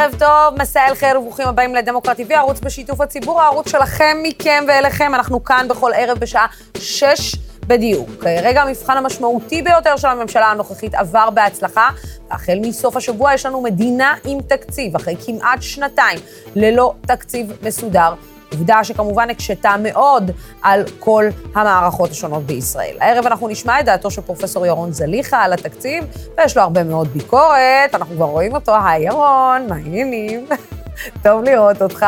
ערב טוב, מסע אל חיר וברוכים הבאים לדמוקרט TV, הערוץ בשיתוף הציבור, הערוץ שלכם, מכם ואליכם. אנחנו כאן בכל ערב בשעה שש בדיוק. רגע המבחן המשמעותי ביותר של הממשלה הנוכחית עבר בהצלחה, והחל מסוף השבוע יש לנו מדינה עם תקציב, אחרי כמעט שנתיים ללא תקציב מסודר. עובדה שכמובן הקשתה מאוד על כל המערכות השונות בישראל. הערב אנחנו נשמע את דעתו של פרופסור ירון זליכה על התקציב, ויש לו הרבה מאוד ביקורת, אנחנו כבר רואים אותו. היי ירון, מה העניינים? טוב לראות אותך.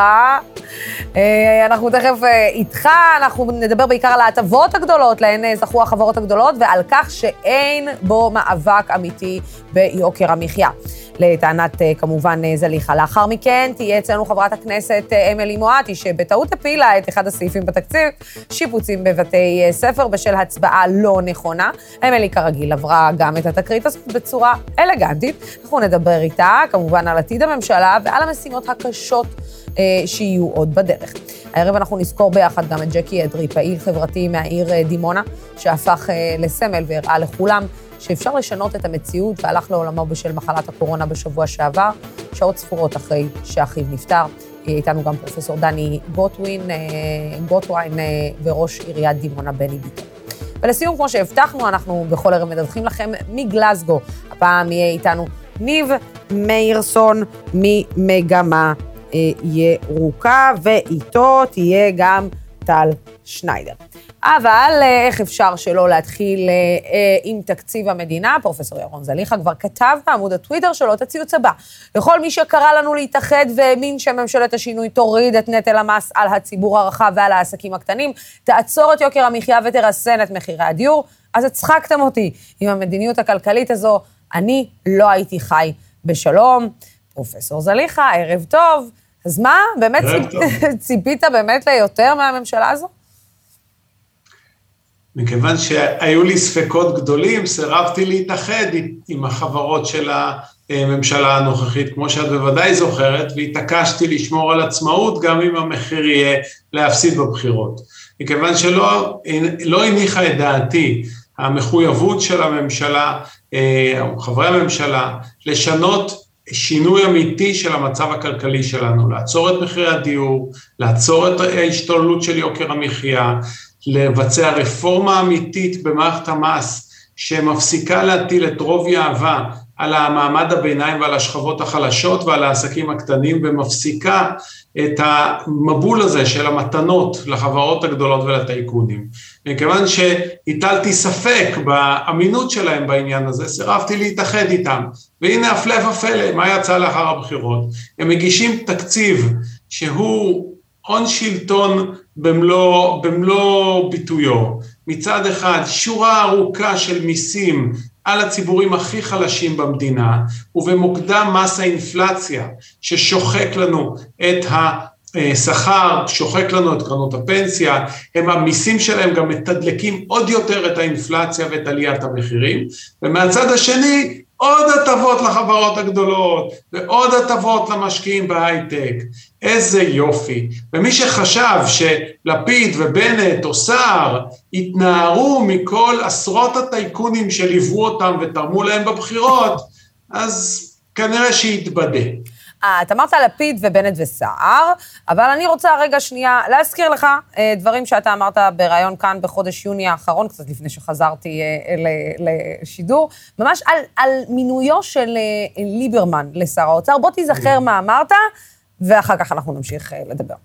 אה, אנחנו תכף אה, איתך, אנחנו נדבר בעיקר על ההטבות הגדולות, להן אה, זכו החברות הגדולות, ועל כך שאין בו מאבק אמיתי ביוקר המחיה. לטענת כמובן זליכה. לאחר מכן תהיה אצלנו חברת הכנסת אמילי מואטי, שבטעות הפילה את אחד הסעיפים בתקציב, שיפוצים בבתי ספר בשל הצבעה לא נכונה. אמילי כרגיל עברה גם את התקרית הזאת בצורה אלגנטית. אנחנו נדבר איתה כמובן על עתיד הממשלה ועל המשימות הקשות אה, שיהיו עוד בדרך. הערב אנחנו נזכור ביחד גם את ג'קי אדרי, פעיל חברתי מהעיר אה, דימונה, שהפך אה, לסמל והראה לכולם שאפשר לשנות את המציאות והלך לעולמו בשל מחלת הקורונה בשבוע שעבר, שעות ספורות אחרי שאחיו נפטר. איתנו גם פרופסור דני גוטווין, אה, גוטווין אה, וראש עיריית דימונה בני ביטון. ולסיום, כמו שהבטחנו, אנחנו בכל ערב מדווחים לכם מגלסגו. הפעם יהיה איתנו ניב מאירסון ממגמה אה, ירוקה, ואיתו תהיה גם טל שניידר. אבל אה, איך אפשר שלא להתחיל אה, עם תקציב המדינה? פרופסור ירון זליכה כבר כתב בעמוד הטוויטר שלו את הציוץ הבא. לכל מי שקרא לנו להתאחד והאמין שממשלת השינוי תוריד את נטל המס על הציבור הרחב ועל העסקים הקטנים, תעצור את יוקר המחיה ותרסן את מחירי הדיור, אז הצחקתם אותי עם המדיניות הכלכלית הזו. אני לא הייתי חי בשלום. פרופסור זליכה, ערב טוב. אז מה, באמת ציפית באמת ליותר מהממשלה הזו? מכיוון שהיו לי ספקות גדולים, סירבתי להתאחד עם החברות של הממשלה הנוכחית, כמו שאת בוודאי זוכרת, והתעקשתי לשמור על עצמאות גם אם המחיר יהיה להפסיד בבחירות. מכיוון שלא לא הניחה את דעתי המחויבות של הממשלה, אה, חברי הממשלה, לשנות שינוי אמיתי של המצב הכלכלי שלנו, לעצור את מחירי הדיור, לעצור את ההשתוללות של יוקר המחיה, לבצע רפורמה אמיתית במערכת המס שמפסיקה להטיל את רוב יהבה על המעמד הביניים ועל השכבות החלשות ועל העסקים הקטנים ומפסיקה את המבול הזה של המתנות לחברות הגדולות ולטייקונים. מכיוון שהטלתי ספק באמינות שלהם בעניין הזה, סירבתי להתאחד איתם. והנה הפלא ופלא, מה יצא לאחר הבחירות? הם מגישים תקציב שהוא הון שלטון במלוא, במלוא ביטויו. מצד אחד, שורה ארוכה של מיסים על הציבורים הכי חלשים במדינה, ובמוקדם מס האינפלציה ששוחק לנו את השכר, שוחק לנו את קרנות הפנסיה, הם המיסים שלהם גם מתדלקים עוד יותר את האינפלציה ואת עליית המחירים, ומהצד השני עוד הטבות לחברות הגדולות ועוד הטבות למשקיעים בהייטק. איזה יופי. ומי שחשב שלפיד ובנט או סער התנערו מכל עשרות הטייקונים שליוו אותם ותרמו להם בבחירות, אז כנראה שיתבדה. אה, את אמרת לפיד ובנט וסער, אבל אני רוצה רגע שנייה להזכיר לך אה, דברים שאתה אמרת בריאיון כאן בחודש יוני האחרון, קצת לפני שחזרתי אה, לשידור, ממש על, על מינויו של ליברמן לשר האוצר. בוא תיזכר מה אמרת, ואחר כך אנחנו נמשיך לדבר.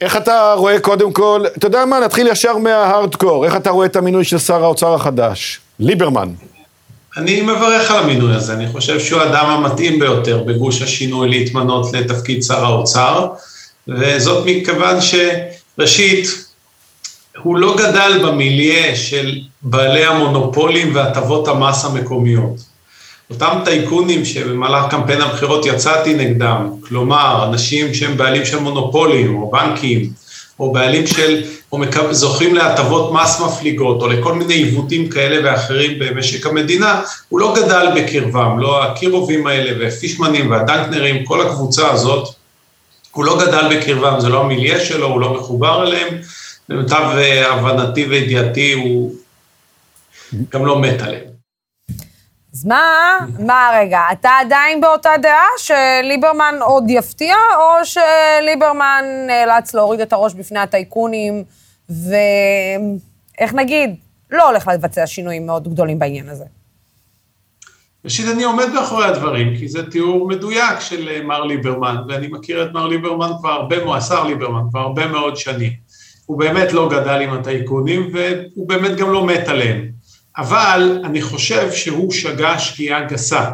איך אתה רואה קודם כל, אתה יודע מה, נתחיל ישר מההארדקור, איך אתה רואה את המינוי של שר האוצר החדש, ליברמן? אני מברך על המינוי הזה, אני חושב שהוא האדם המתאים ביותר בגוש השינוי להתמנות לתפקיד שר האוצר, וזאת מכיוון שראשית, הוא לא גדל במיליה של בעלי המונופולים והטבות המס המקומיות. אותם טייקונים שבמהלך קמפיין הבחירות יצאתי נגדם, כלומר, אנשים שהם בעלים של מונופולים או בנקים, או בעלים של, או זוכים להטבות מס מפליגות, או לכל מיני עיוותים כאלה ואחרים במשק המדינה, הוא לא גדל בקרבם, לא הקירובים האלה והפישמנים והדנקנרים, כל הקבוצה הזאת, הוא לא גדל בקרבם, זה לא המיליה שלו, הוא לא מחובר אליהם, למיטב הבנתי וידיעתי הוא גם לא מת עליהם. אז מה, מה רגע, אתה עדיין באותה דעה שליברמן עוד יפתיע, או שליברמן נאלץ להוריד את הראש בפני הטייקונים, ואיך נגיד, לא הולך לבצע שינויים מאוד גדולים בעניין הזה? ראשית, אני עומד מאחורי הדברים, כי זה תיאור מדויק של אה, מר ליברמן, ואני מכיר את מר ליברמן כבר הרבה מאוד, השר ליברמן, כבר הרבה מאוד שנים. הוא באמת לא גדל עם הטייקונים, והוא באמת גם לא מת עליהם. אבל אני חושב שהוא שגה שגיאה גסה,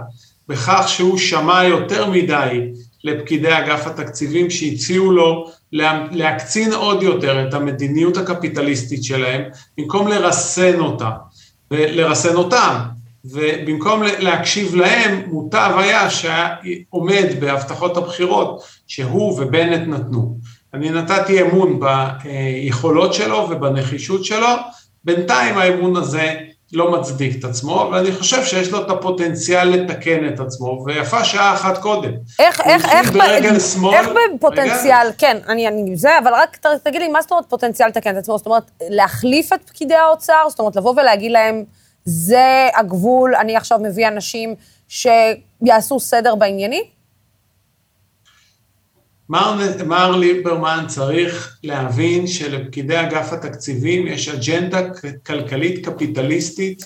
בכך שהוא שמע יותר מדי לפקידי אגף התקציבים שהציעו לו להקצין עוד יותר את המדיניות הקפיטליסטית שלהם, במקום לרסן אותה, ולרסן אותם. ובמקום להקשיב להם, מוטב היה שעומד בהבטחות הבחירות שהוא ובנט נתנו. אני נתתי אמון ביכולות שלו ובנחישות שלו, בינתיים האמון הזה לא מצדיק את עצמו, ואני חושב שיש לו את הפוטנציאל לתקן את עצמו, ויפה שעה אחת קודם. איך, איך, איך, ברגל שמאל, איך בפוטנציאל, רגע. כן, אני, אני, זה, אבל רק תגיד לי, מה זאת אומרת פוטנציאל לתקן את עצמו? זאת אומרת, להחליף את פקידי האוצר? זאת אומרת, לבוא ולהגיד להם, זה הגבול, אני עכשיו מביא אנשים שיעשו סדר בעניינים? מר, מר ליברמן צריך להבין שלפקידי אגף התקציבים יש אג'נדה כלכלית קפיטליסטית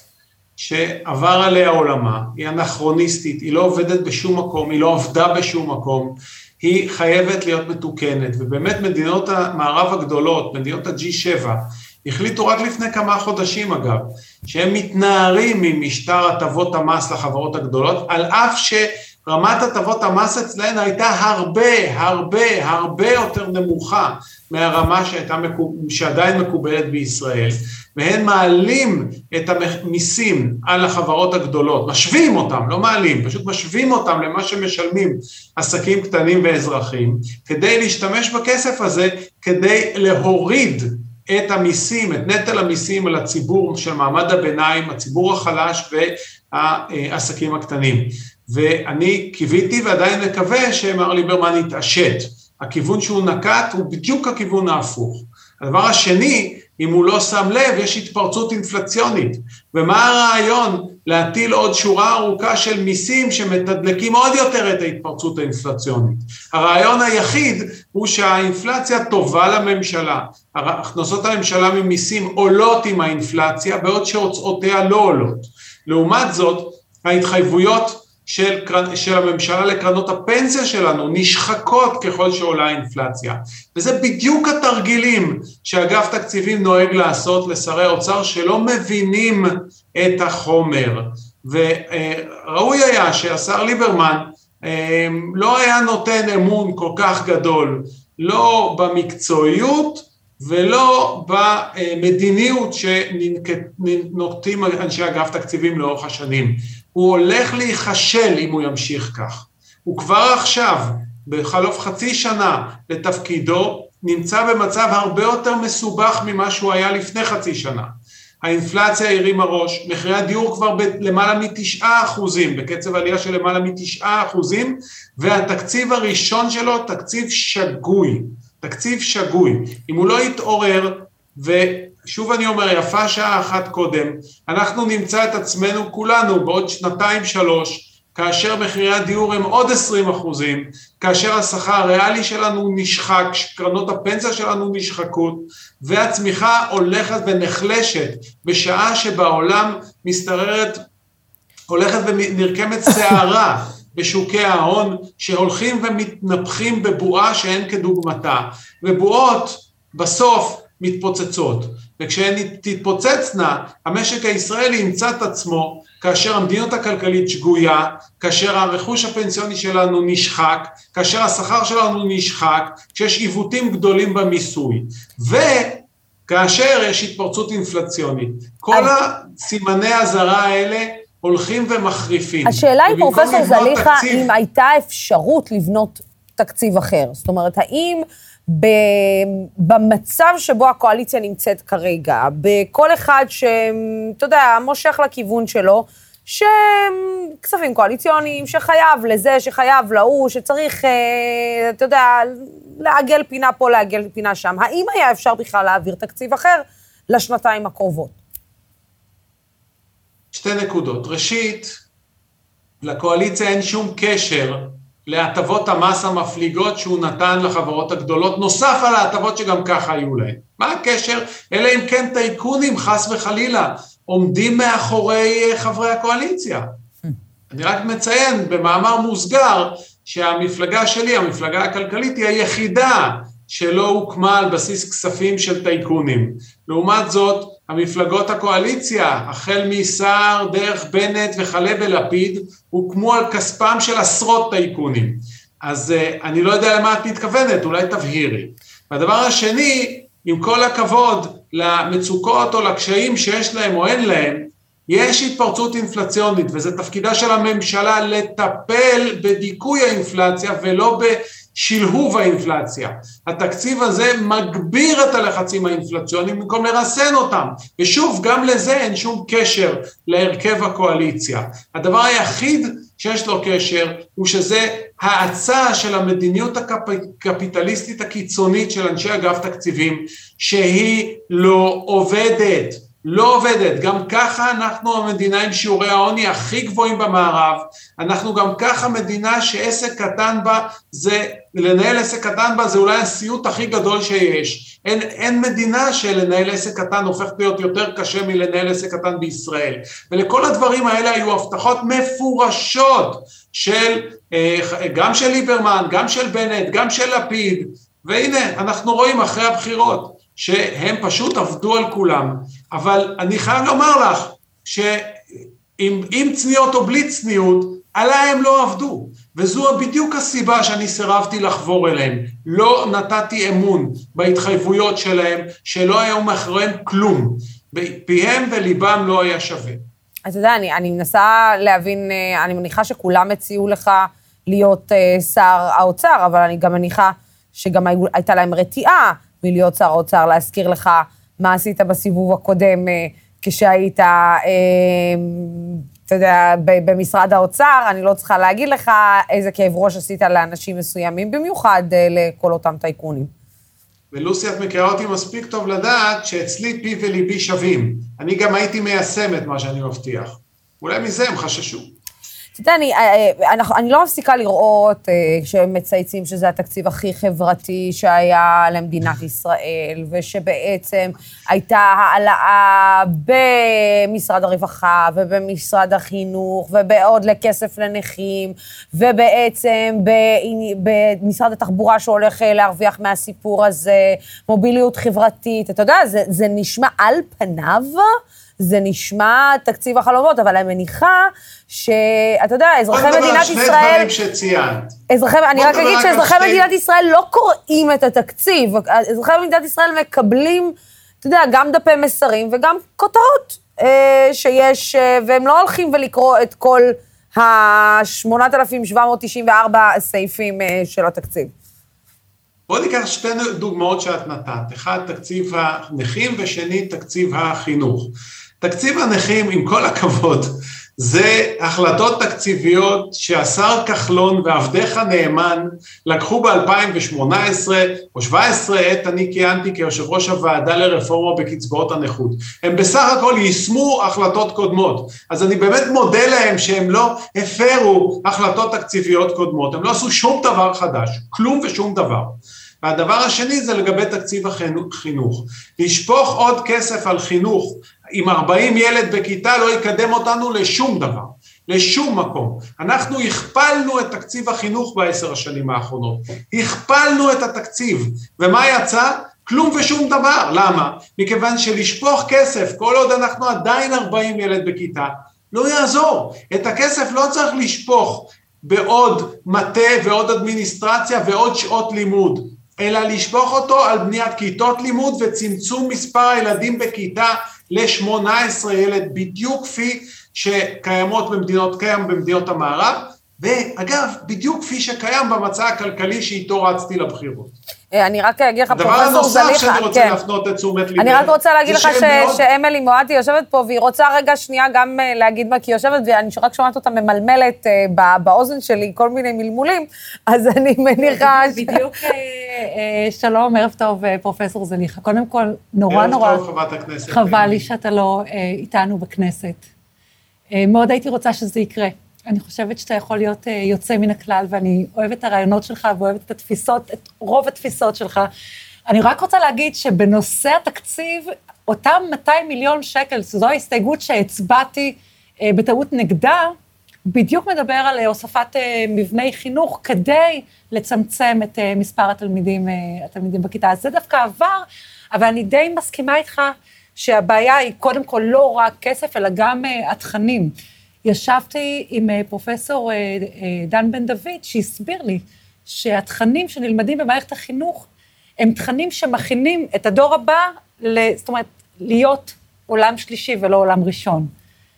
שעבר עליה עולמה, היא אנכרוניסטית, היא לא עובדת בשום מקום, היא לא עבדה בשום מקום, היא חייבת להיות מתוקנת, ובאמת מדינות המערב הגדולות, מדינות ה-G7, החליטו רק לפני כמה חודשים אגב, שהם מתנערים ממשטר הטבות המס לחברות הגדולות, על אף שרמת הטבות המס אצלנו הייתה הרבה, הרבה, הרבה יותר נמוכה מהרמה שהייתה, שעדיין מקובלת בישראל, והם מעלים את המיסים על החברות הגדולות, משווים אותם, לא מעלים, פשוט משווים אותם למה שמשלמים עסקים קטנים ואזרחים, כדי להשתמש בכסף הזה, כדי להוריד את המיסים, את נטל המיסים על הציבור של מעמד הביניים, הציבור החלש והעסקים הקטנים. ואני קיוויתי ועדיין מקווה שמר ליברמן יתעשת. הכיוון שהוא נקט הוא בדיוק הכיוון ההפוך. הדבר השני, אם הוא לא שם לב, יש התפרצות אינפלציונית. ומה הרעיון? להטיל עוד שורה ארוכה של מיסים שמתדלקים עוד יותר את ההתפרצות האינפלציונית. הרעיון היחיד הוא שהאינפלציה טובה לממשלה. הכנסות הממשלה ממיסים עולות עם האינפלציה, בעוד שהוצאותיה לא עולות. לעומת זאת, ההתחייבויות של, של הממשלה לקרנות הפנסיה שלנו נשחקות ככל שעולה האינפלציה. וזה בדיוק התרגילים שאגף תקציבים נוהג לעשות לשרי האוצר שלא מבינים את החומר. וראוי היה שהשר ליברמן אה, לא היה נותן אמון כל כך גדול, לא במקצועיות ולא במדיניות שנוקטים אנשי אגף תקציבים לאורך השנים. הוא הולך להיכשל אם הוא ימשיך כך. הוא כבר עכשיו, בחלוף חצי שנה לתפקידו, נמצא במצב הרבה יותר מסובך ממה שהוא היה לפני חצי שנה. האינפלציה הרימה ראש, מחירי הדיור כבר בלמעלה מתשעה אחוזים, בקצב עלייה של למעלה מתשעה אחוזים, והתקציב הראשון שלו תקציב שגוי, תקציב שגוי. אם הוא לא יתעורר, ו... שוב אני אומר, יפה שעה אחת קודם, אנחנו נמצא את עצמנו כולנו בעוד שנתיים שלוש, כאשר מחירי הדיור הם עוד 20 אחוזים, כאשר השכר הריאלי שלנו נשחק, קרנות הפנסיה שלנו נשחקות, והצמיחה הולכת ונחלשת בשעה שבעולם משתררת, הולכת ונרקמת סערה בשוקי ההון, שהולכים ומתנפחים בבועה שאין כדוגמתה, ובועות בסוף מתפוצצות. וכשהן תתפוצצנה, המשק הישראלי ימצא את עצמו כאשר המדיניות הכלכלית שגויה, כאשר הרכוש הפנסיוני שלנו נשחק, כאשר השכר שלנו נשחק, כשיש עיוותים גדולים במיסוי, וכאשר יש התפרצות אינפלציונית. כל הסימני האזהרה האלה הולכים ומחריפים. השאלה היא, פרופסור זליכה, תקציב... אם הייתה אפשרות לבנות תקציב אחר. זאת אומרת, האם... במצב שבו הקואליציה נמצאת כרגע, בכל אחד שאתה יודע, מושך לכיוון שלו, שכספים קואליציוניים, שחייב לזה, שחייב להוא, שצריך, אה, אתה יודע, לעגל פינה פה, לעגל פינה שם. האם היה אפשר בכלל להעביר תקציב אחר לשנתיים הקרובות? שתי נקודות. ראשית, לקואליציה אין שום קשר להטבות המס המפליגות שהוא נתן לחברות הגדולות, נוסף על ההטבות שגם ככה היו להן. מה הקשר? אלא אם כן טייקונים, חס וחלילה, עומדים מאחורי אה, חברי הקואליציה. אני רק מציין במאמר מוסגר שהמפלגה שלי, המפלגה הכלכלית, היא היחידה שלא הוקמה על בסיס כספים של טייקונים. לעומת זאת, המפלגות הקואליציה, החל מסער, דרך בנט וכלה בלפיד, הוקמו על כספם של עשרות טייקונים. אז uh, אני לא יודע למה את מתכוונת, אולי תבהירי. והדבר השני, עם כל הכבוד למצוקות או לקשיים שיש להם או אין להם, יש התפרצות אינפלציונית, וזה תפקידה של הממשלה לטפל בדיכוי האינפלציה ולא בשלהוב האינפלציה. התקציב הזה מגביר את הלחצים האינפלציוניים במקום לרסן אותם, ושוב, גם לזה אין שום קשר להרכב הקואליציה. הדבר היחיד שיש לו קשר הוא שזה האצה של המדיניות הקפיטליסטית הקיצונית של אנשי אגף תקציבים, שהיא לא עובדת. לא עובדת. גם ככה אנחנו המדינה עם שיעורי העוני הכי גבוהים במערב, אנחנו גם ככה מדינה שעסק קטן בה זה, לנהל עסק קטן בה זה אולי הסיוט הכי גדול שיש. אין, אין מדינה שלנהל עסק קטן הופך להיות יותר קשה מלנהל עסק קטן בישראל. ולכל הדברים האלה היו הבטחות מפורשות של, אה, גם של ליברמן, גם של בנט, גם של לפיד, והנה, אנחנו רואים אחרי הבחירות. שהם פשוט עבדו על כולם. אבל אני חייב לומר לך שעם צניעות או בלי צניעות, עליי הם לא עבדו. וזו בדיוק הסיבה שאני סירבתי לחבור אליהם. לא נתתי אמון בהתחייבויות שלהם, שלא היו מאחוריהם כלום. פיהם וליבם לא היה שווה. אתה יודע, אני, אני מנסה להבין, אה, אני מניחה שכולם הציעו לך להיות uh, שר האוצר, אבל אני גם מניחה שגם הייתה להם רתיעה מלהיות שר האוצר, להזכיר לך מה עשית בסיבוב הקודם אה, כשהיית, אה, אתה יודע, במשרד האוצר, אני לא צריכה להגיד לך איזה כאב ראש עשית לאנשים מסוימים, במיוחד אה, לכל אותם טייקונים. ולוסי, את מכירה אותי מספיק טוב לדעת שאצלי פי וליבי שווים. אני גם הייתי מיישם את מה שאני מבטיח. אולי מזה הם חששו. אתה יודע, אני, אה, אה, אני, אני לא מפסיקה לראות אה, מצייצים שזה התקציב הכי חברתי שהיה למדינת ישראל, ושבעצם הייתה העלאה במשרד הרווחה ובמשרד החינוך, ובעוד לכסף לנכים, ובעצם במשרד התחבורה שהולך להרוויח מהסיפור הזה, מוביליות חברתית. אתה יודע, זה, זה נשמע על פניו. זה נשמע תקציב החלומות, אבל אני מניחה שאתה יודע, אזרחי מדינת ישראל... בוא נדבר על שני דברים שציינת. אזרחי, אני רק אגיד שאזרחי שתי... מדינת ישראל לא קוראים את התקציב. אזרחי מדינת ישראל מקבלים, אתה יודע, גם דפי מסרים וגם כותרות אה, שיש, אה, והם לא הולכים ולקרוא את כל ה-8,794 סעיפים אה, של התקציב. בואו ניקח שתי דוגמאות שאת נתת, אחד תקציב הנכים ושני תקציב החינוך. תקציב הנכים, עם כל הכבוד, זה החלטות תקציביות שהשר כחלון ועבדיך נאמן לקחו ב-2018 או 2017, עת אני כיהנתי כיושב ראש הוועדה לרפורמה בקצבאות הנכות. הם בסך הכל יישמו החלטות קודמות. אז אני באמת מודה להם שהם לא הפרו החלטות תקציביות קודמות, הם לא עשו שום דבר חדש, כלום ושום דבר. והדבר השני זה לגבי תקציב החינוך. לשפוך עוד כסף על חינוך עם 40 ילד בכיתה לא יקדם אותנו לשום דבר, לשום מקום. אנחנו הכפלנו את תקציב החינוך בעשר השנים האחרונות, הכפלנו את התקציב, ומה יצא? כלום ושום דבר. למה? מכיוון שלשפוך כסף, כל עוד אנחנו עדיין 40 ילד בכיתה, לא יעזור. את הכסף לא צריך לשפוך בעוד מטה ועוד אדמיניסטרציה ועוד שעות לימוד. אלא לשפוך אותו על בניית כיתות לימוד וצמצום מספר הילדים בכיתה ל-18 ילד, בדיוק כפי שקיימות במדינות, קיים במדינות המערב, ואגב, בדיוק כפי שקיים במצע הכלכלי שאיתו רצתי לבחירות. אה, אני רק אגיד לך, פרופסור זליכה, כן. דבר נוסף שאני רוצה כן. להפנות את תשומת ליבי. אני רק רוצה להגיד לך ש... מאוד... שאמילי מואטי יושבת פה, והיא רוצה רגע שנייה גם אה, להגיד מה, כי היא יושבת, ואני רק שומעת אותה ממלמלת אה, באוזן שלי כל מיני מלמולים, אז אני מניחה... בדיוק, שלום, ערב טוב, פרופסור זליכה. קודם כל, נורא נורא... ערב טוב, חברת הכנסת. חבל לי שאתה לא איתנו בכנסת. מאוד הייתי רוצה שזה יקרה. אני חושבת שאתה יכול להיות יוצא מן הכלל, ואני אוהבת את הרעיונות שלך ואוהבת את התפיסות, את רוב התפיסות שלך. אני רק רוצה להגיד שבנושא התקציב, אותם 200 מיליון שקל, זו ההסתייגות שהצבעתי אה, בטעות נגדה, בדיוק מדבר על אה, הוספת אה, מבני חינוך כדי לצמצם את אה, מספר התלמידים, אה, התלמידים בכיתה. אז זה דווקא עבר, אבל אני די מסכימה איתך שהבעיה היא קודם כל לא רק כסף, אלא גם אה, התכנים. ישבתי עם אה, פרופסור אה, אה, דן בן דוד, שהסביר לי שהתכנים שנלמדים במערכת החינוך הם תכנים שמכינים את הדור הבא, זאת אומרת, להיות עולם שלישי ולא עולם ראשון.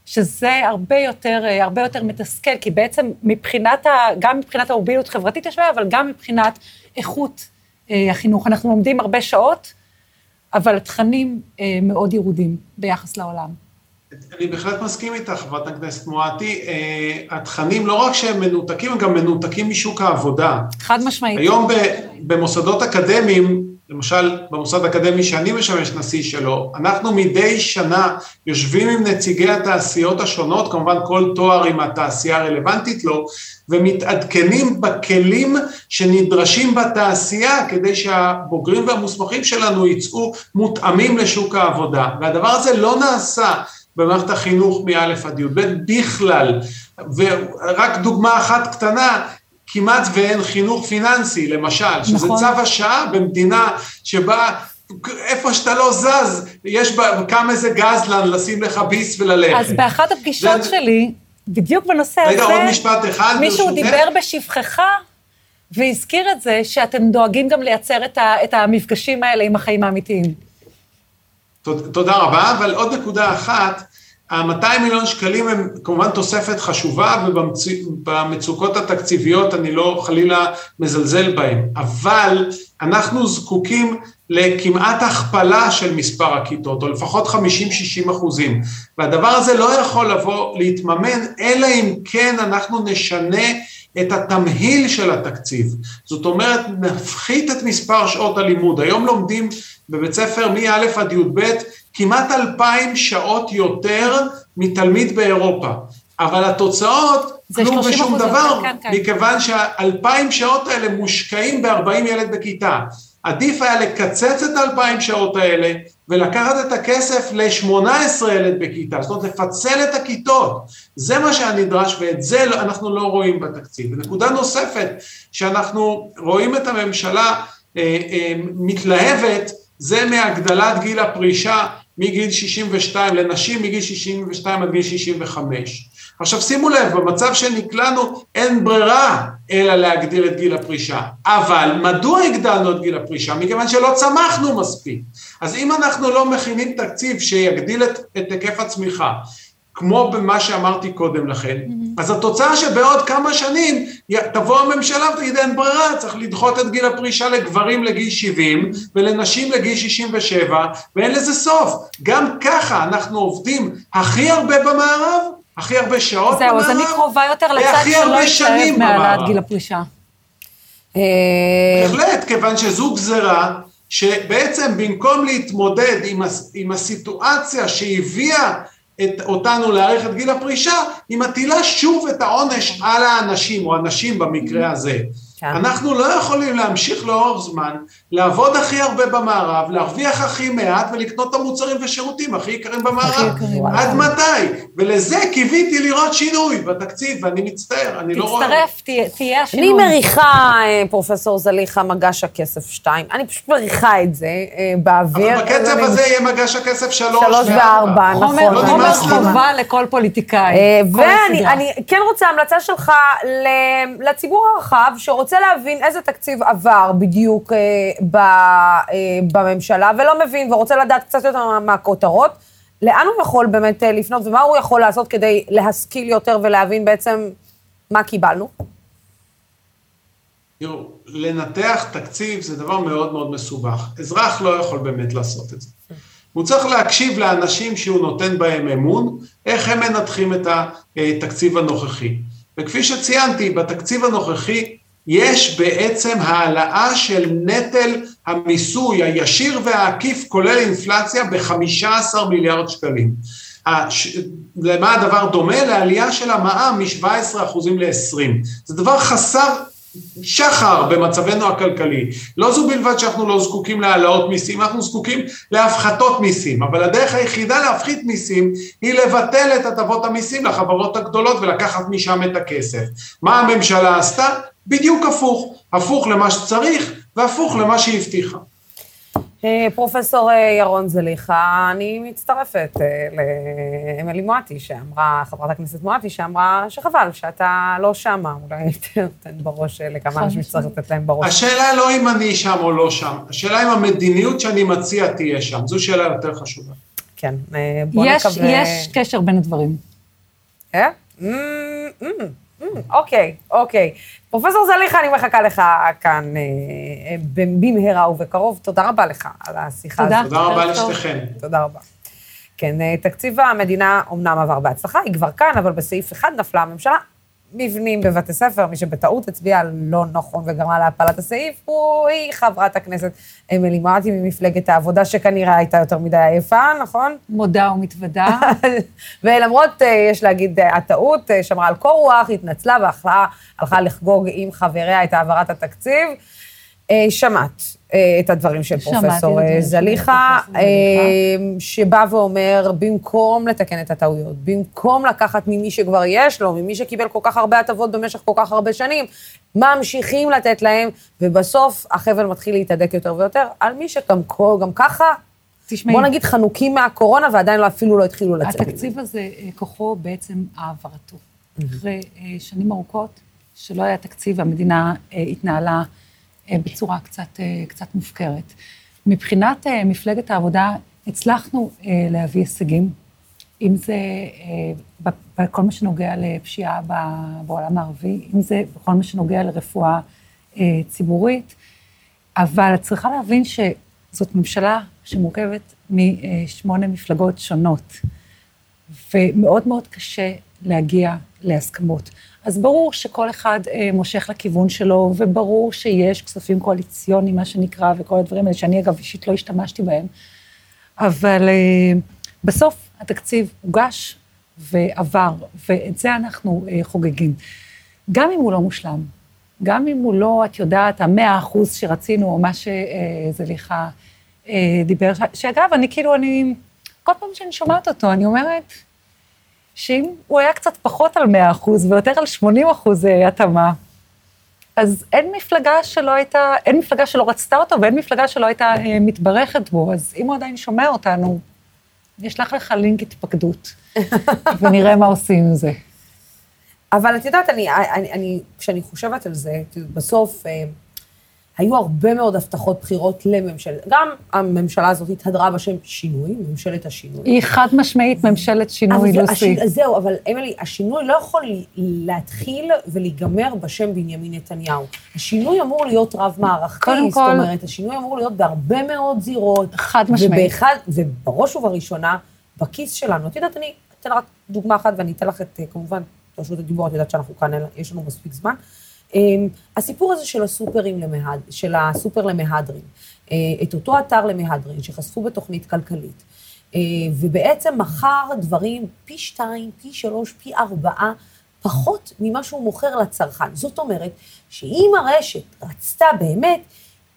שזה הרבה יותר, הרבה יותר מתסכל, כי בעצם מבחינת, ה, גם מבחינת המוביליות חברתית יש בעיה, אבל גם מבחינת איכות אה, החינוך. אנחנו לומדים הרבה שעות, אבל התכנים אה, מאוד ירודים ביחס לעולם. אני בהחלט מסכים איתך, חברת הכנסת מואטי. אה, התכנים, לא רק שהם מנותקים, הם גם מנותקים משוק העבודה. חד משמעית. היום במוסדות אקדמיים, למשל במוסד אקדמי שאני משמש נשיא שלו, אנחנו מדי שנה יושבים עם נציגי התעשיות השונות, כמובן כל תואר עם התעשייה הרלוונטית לו, ומתעדכנים בכלים שנדרשים בתעשייה כדי שהבוגרים והמוסמכים שלנו יצאו מותאמים לשוק העבודה. והדבר הזה לא נעשה במערכת החינוך מא' עד י"ב בכלל. ורק דוגמה אחת קטנה, כמעט ואין חינוך פיננסי, למשל, שזה נכון. צו השעה במדינה שבה איפה שאתה לא זז, יש בה, קם איזה גזלן לשים לך ביס וללכת. אז באחת הפגישות זה... שלי, בדיוק בנושא רגע, הזה, רגע, עוד משפט אחד, מישהו ברשותך. דיבר בשבחך והזכיר את זה שאתם דואגים גם לייצר את, ה, את המפגשים האלה עם החיים האמיתיים. תודה רבה, אבל עוד נקודה אחת, ה-200 מיליון שקלים הם כמובן תוספת חשובה ובמצוקות התקציביות אני לא חלילה מזלזל בהם, אבל אנחנו זקוקים לכמעט הכפלה של מספר הכיתות, או לפחות 50-60 אחוזים, והדבר הזה לא יכול לבוא להתממן, אלא אם כן אנחנו נשנה את התמהיל של התקציב. זאת אומרת, נפחית את מספר שעות הלימוד. היום לומדים בבית ספר מא' עד י"ב כמעט אלפיים שעות יותר מתלמיד באירופה. אבל התוצאות כלום ושום דבר, כן, כן. מכיוון שהאלפיים שעות האלה מושקעים ב-40 ילד בכיתה. עדיף היה לקצץ את האלפיים שעות האלה ולקחת את הכסף ל-18 ילד בכיתה, זאת אומרת לפצל את הכיתות, זה מה שהיה נדרש ואת זה לא- אנחנו לא רואים בתקציב. ונקודה נוספת, שאנחנו רואים את הממשלה אה, אה, מתלהבת, זה מהגדלת גיל הפרישה מגיל 62 לנשים מגיל 62 עד גיל 65. עכשיו שימו לב, במצב שנקלענו אין ברירה אלא להגדיל את גיל הפרישה. אבל מדוע הגדלנו את גיל הפרישה? מכיוון שלא צמחנו מספיק. אז אם אנחנו לא מכינים תקציב שיגדיל את, את היקף הצמיחה, כמו במה שאמרתי קודם לכן, mm-hmm. אז התוצאה שבעוד כמה שנים תבוא הממשלה ותגיד אין ברירה, צריך לדחות את גיל הפרישה לגברים לגיל 70 ולנשים לגיל 67 ואין לזה סוף. גם ככה אנחנו עובדים הכי הרבה במערב, הכי הרבה שעות במערב, זהו, אז אני קרובה יותר לצד שלא יתלהב מהעלאת גיל הפרישה. אה, בהחלט, כיוון שזו גזרה שבעצם במקום להתמודד עם, הס, עם הסיטואציה שהביאה את, אותנו להאריך את גיל הפרישה, היא מטילה שוב את העונש על האנשים, או הנשים במקרה הזה. כן. אנחנו לא יכולים להמשיך לאורך זמן, לעבוד הכי הרבה במערב, להרוויח הכי מעט ולקנות את המוצרים ושירותים הכי יקרים במערב. עד מתי? ולזה קיוויתי לראות שינוי בתקציב, ואני מצטער, אני לא רואה. תצטרף, תהיה השינוי. אני מריחה, אה, פרופסור זליכה, מגש הכסף 2. אני פשוט מריחה את זה אה, באוויר. אבל בקצב הזה יהיה מגש הכסף 3 ו-4. נכון. חומר חובה לכל פוליטיקאי. אה, ואני כן רוצה המלצה שלך לציבור הרחב, שרוצה... רוצה להבין איזה תקציב עבר בדיוק אה, ב, אה, בממשלה, ולא מבין ורוצה לדעת קצת יותר מהכותרות, לאן הוא יכול באמת אה, לפנות ומה הוא יכול לעשות כדי להשכיל יותר ולהבין בעצם מה קיבלנו? תראו, לנתח תקציב זה דבר מאוד מאוד מסובך. אזרח לא יכול באמת לעשות את זה. הוא צריך להקשיב לאנשים שהוא נותן בהם אמון, איך הם מנתחים את התקציב הנוכחי. וכפי שציינתי, בתקציב הנוכחי יש בעצם העלאה של נטל המיסוי הישיר והעקיף כולל אינפלציה ב-15 מיליארד שקלים. למה הדבר דומה? לעלייה של המע"מ מ-17% ל-20%. זה דבר חסר שחר במצבנו הכלכלי. לא זו בלבד שאנחנו לא זקוקים להעלאות מיסים, אנחנו זקוקים להפחתות מיסים, אבל הדרך היחידה להפחית מיסים היא לבטל את הטבות המיסים לחברות הגדולות ולקחת משם את הכסף. מה הממשלה עשתה? בדיוק הפוך, הפוך למה שצריך והפוך למה שהבטיחה. אה, פרופסור אה, ירון זליכה, אני מצטרפת אה, לאמילי מואטי, שאמרה, חברת הכנסת מואטי, שאמרה שחבל שאתה לא שמה, אולי תן בראש לכמה אנשים שצריך לתת להם בראש. השאלה לא אם אני שם או לא שם, השאלה אם המדיניות שאני מציע תהיה שם, זו שאלה יותר חשובה. כן, בוא נקווה... יש קשר בין הדברים. אה? Mm, mm. אוקיי, אוקיי. פרופסור זליכה, אני מחכה לך כאן אה, במהרה ובקרוב. תודה רבה לך על השיחה הזאת. תודה רבה לשתיכן. תודה רבה. כן, אה, תקציב המדינה אומנם עבר בהצלחה, היא כבר כאן, אבל בסעיף אחד נפלה הממשלה. מבנים בבתי ספר, מי שבטעות הצביע לא נכון וגרמה להפלת הסעיף, הוא, היא חברת הכנסת אמילי מואטי ממפלגת העבודה, שכנראה הייתה יותר מדי עייפה, נכון? מודה ומתוודה. ולמרות, אה, יש להגיד, אה, הטעות, אה, שמרה על קור רוח, התנצלה והלכה לחגוג עם חבריה את העברת התקציב. שמעת את הדברים של פרופסור זליכה, שבא ואומר, במקום לתקן את הטעויות, במקום לקחת ממי שכבר יש לו, ממי שקיבל כל כך הרבה הטבות במשך כל כך הרבה שנים, ממשיכים לתת להם, ובסוף החבל מתחיל להתהדק יותר ויותר על מי שגם גם ככה, תשמעי, בוא נגיד חנוקים מהקורונה ועדיין לא, אפילו לא התחילו לצאת. התקציב הזה, כוחו בעצם העברתו. אחרי שנים ארוכות שלא היה תקציב, המדינה התנהלה אה, בצורה קצת, אה, קצת מופקרת. מבחינת אה, מפלגת העבודה, הצלחנו להביא הישגים, אם זה בכל מה שנוגע לפשיעה בעולם הערבי, אם זה בכל מה שנוגע לרפואה ציבורית, אבל את צריכה להבין שזאת ממשלה שמורכבת משמונה מפלגות שונות, ומאוד מאוד קשה להגיע להסכמות. אז ברור שכל אחד אה, מושך לכיוון שלו, וברור שיש כספים קואליציוניים, מה שנקרא, וכל הדברים האלה, שאני אגב אישית לא השתמשתי בהם. אבל אה, בסוף התקציב הוגש ועבר, ואת זה אנחנו אה, חוגגים. גם אם הוא לא מושלם, גם אם הוא לא, את יודעת, המאה אחוז שרצינו, או מה שזליכה אה, דיבר, שאגב, אני כאילו, אני, כל פעם שאני שומעת אותו, אני אומרת, שאם הוא היה קצת פחות על 100 אחוז ויותר על 80 אחוז אה, התאמה, אז אין מפלגה שלא הייתה, אין מפלגה שלא רצתה אותו ואין מפלגה שלא הייתה אה, מתברכת בו, אז אם הוא עדיין שומע אותנו, נשלח לך לינק התפקדות, ונראה מה עושים עם זה. אבל את יודעת, אני, אני, אני, כשאני חושבת על זה, בסוף, אה, היו הרבה מאוד הבטחות בחירות לממשלת, גם הממשלה הזאת התהדרה בשם שינוי, ממשלת השינוי. היא חד משמעית ממשלת שינוי, לוסי. זהו, אבל אמילי, השינוי לא יכול להתחיל ולהיגמר בשם בנימין נתניהו. השינוי אמור להיות רב-מערכתי, קודם כל... זאת אומרת, השינוי אמור להיות בהרבה מאוד זירות. חד משמעית. ובאחד, ובראש ובראשונה, בכיס שלנו. את יודעת, אני אתן רק דוגמה אחת ואני אתן לך את, כמובן, רשות הדיבור, את יודעת שאנחנו כאן, יש לנו מספיק זמן. אמ, הסיפור הזה של הסופרים למהד, של הסופר למהדרין, אה, את אותו אתר למהדרין שחשפו בתוכנית כלכלית, אה, ובעצם מכר דברים פי שתיים, פי שלוש, פי ארבעה, פחות ממה שהוא מוכר לצרכן. זאת אומרת, שאם הרשת רצתה באמת,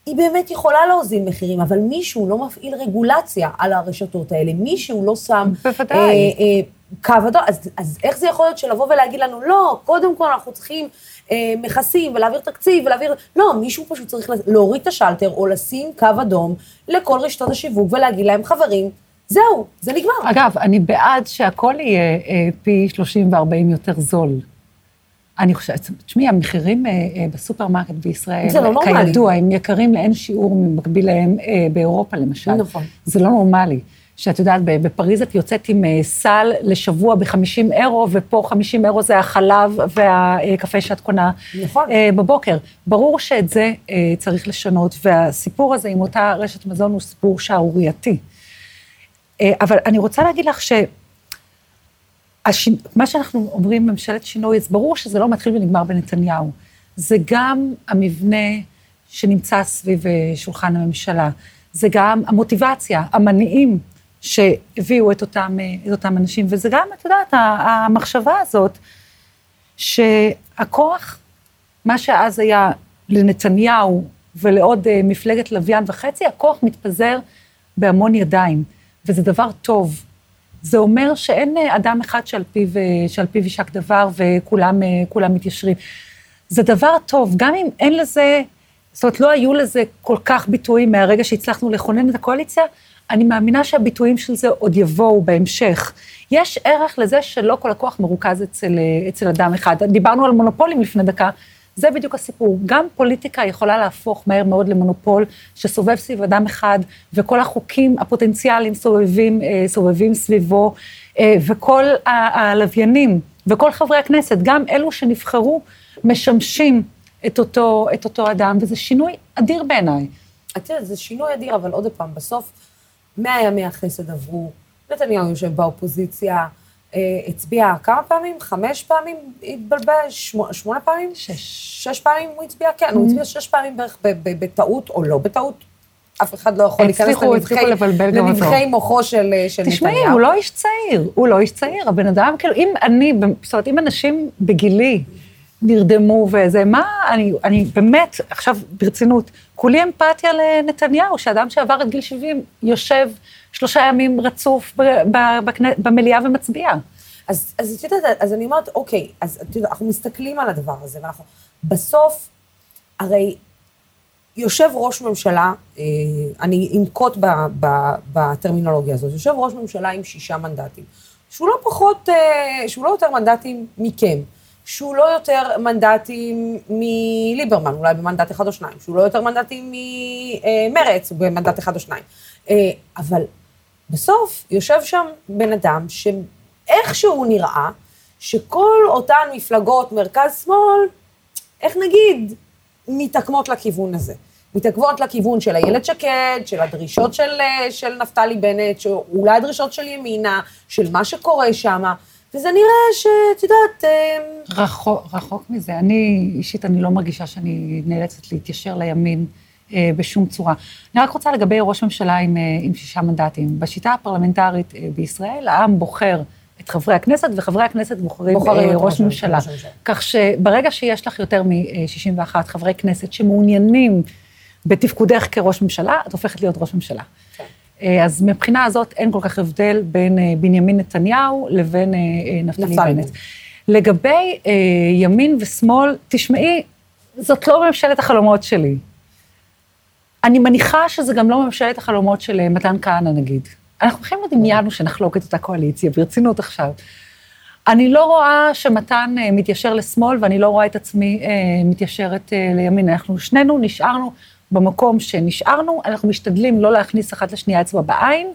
היא באמת יכולה להוזיל מחירים, אבל מישהו לא מפעיל רגולציה על הרשתות האלה, מישהו לא שם... בוודאי. אה, אה, קו אדום, אז, אז איך זה יכול להיות שלבוא ולהגיד לנו, לא, קודם כל אנחנו צריכים אה, מכסים ולהעביר תקציב ולהעביר... לא, מישהו פשוט צריך להוריד את השלטר או לשים קו אדום לכל רשתות השיווק ולהגיד להם, חברים, זהו, זה נגמר. אגב, אני בעד שהכל יהיה אה, פי 30 ו-40 יותר זול. אני חושבת, תשמעי, המחירים אה, אה, בסופרמרקט בישראל, זה לא נורמלי. כידוע, הם יקרים לאין שיעור ממקבילהם אה, באירופה למשל. נכון. זה לא נורמלי. שאת יודעת, בפריז את יוצאת עם אה, סל לשבוע ב-50 אירו, ופה 50 אירו זה החלב והקפה שאת קונה נכון. אה, בבוקר. ברור שאת זה אה, צריך לשנות, והסיפור הזה עם אותה רשת מזון הוא סיפור שערורייתי. אבל אני רוצה להגיד לך ש... הש... מה שאנחנו אומרים, ממשלת שינוי, אז ברור שזה לא מתחיל ונגמר בנתניהו. זה גם המבנה שנמצא סביב שולחן הממשלה. זה גם המוטיבציה, המניעים שהביאו את אותם, אה, את אותם אנשים. וזה גם, את יודעת, המחשבה הזאת, שהכוח, מה שאז היה לנתניהו ולעוד אה, מפלגת לוויין וחצי, הכוח מתפזר בהמון ידיים, וזה דבר טוב. זה אומר שאין אה, אדם אחד שעל פיו, שעל פיו יישק דבר וכולם מתיישרים. זה דבר טוב, גם אם אין לזה, זאת אומרת, לא היו לזה כל כך ביטויים מהרגע שהצלחנו לכונן את הקואליציה, אני מאמינה שהביטויים של זה עוד יבואו בהמשך. יש ערך לזה שלא כל הכוח מרוכז אצל, אצל אדם אחד. דיברנו על מונופולים לפני דקה, זה בדיוק הסיפור. גם פוליטיקה יכולה להפוך מהר מאוד למונופול שסובב סביב אדם אחד, וכל החוקים הפוטנציאליים סובבים, אה, סובבים סביבו, אה, וכל הלוויינים, וכל חברי הכנסת, גם אלו שנבחרו, משמשים את אותו, את אותו אדם, וזה שינוי אדיר בעיניי. את יודעת, זה שינוי אדיר, אבל עוד פעם, בסוף, מאה ימי החסד עברו, נתניהו יושב באופוזיציה, אה, הצביע כמה פעמים? חמש פעמים התבלבל? שמונה, שמונה פעמים? שש. שש פעמים הוא הצביע? כן, mm-hmm. הוא הצביע שש פעמים בערך בטעות או לא בטעות. אף אחד לא יכול להיכנס לנבחי מוחו של, של תשמעי, נתניהו. תשמעי, הוא לא איש צעיר, הוא לא איש צעיר. הבן אדם, כאילו, אם אני, זאת אומרת, אם אנשים בגילי נרדמו וזה, מה, אני, אני באמת, עכשיו ברצינות, כולי אמפתיה לנתניהו, שאדם שעבר את גיל 70 יושב שלושה ימים רצוף במליאה ומצביע. אז, אז את יודעת, אז אני אומרת, אוקיי, אז את יודעת, אנחנו מסתכלים על הדבר הזה, ואנחנו, בסוף, הרי יושב ראש ממשלה, אה, אני אנקוט בטרמינולוגיה הזאת, יושב ראש ממשלה עם שישה מנדטים, שהוא לא פחות, אה, שהוא לא יותר מנדטים מכם. שהוא לא יותר מנדטים מליברמן, אולי במנדט אחד או שניים, שהוא לא יותר מנדטים ממרץ, במנדט אחד או שניים. אה, אבל בסוף יושב שם בן אדם שאיכשהו נראה שכל אותן מפלגות מרכז-שמאל, איך נגיד, מתעקמות לכיוון הזה. מתעכבות לכיוון של איילת שקד, של הדרישות של, אה, של נפתלי בנט, שאולי הדרישות של ימינה, של מה שקורה שם. וזה נראה שאת יודעת... אמ, רחוק, רחוק מזה. אני, אישית, אני לא מרגישה שאני נאלצת להתיישר לימין אה, בשום צורה. אני רק רוצה לגבי ראש ממשלה עם, אה, עם שישה מנדטים. בשיטה הפרלמנטרית אה, בישראל, העם בוחר את חברי הכנסת, וחברי הכנסת בוחרים, בוחרים אה, ראש ממשלה. ממשלה. כך שברגע שיש לך יותר מ-61 חברי כנסת שמעוניינים בתפקודך כראש ממשלה, את הופכת להיות ראש ממשלה. כן. אה, אז מבחינה הזאת אין כל כך הבדל בין אה, בנימין נתניהו לבין אה, נפתלי בנט. לגבי ימין ושמאל, תשמעי, זאת לא ממשלת החלומות שלי. אני מניחה שזה גם לא ממשלת החלומות של מתן כהנא, נגיד. אנחנו בכלל לא דמיינו שנחלוק את אותה קואליציה, ברצינות עכשיו. אני לא רואה שמתן מתיישר לשמאל, ואני לא רואה את עצמי מתיישרת לימין. אנחנו שנינו נשארנו במקום שנשארנו, אנחנו משתדלים לא להכניס אחת לשנייה אצבע בעין.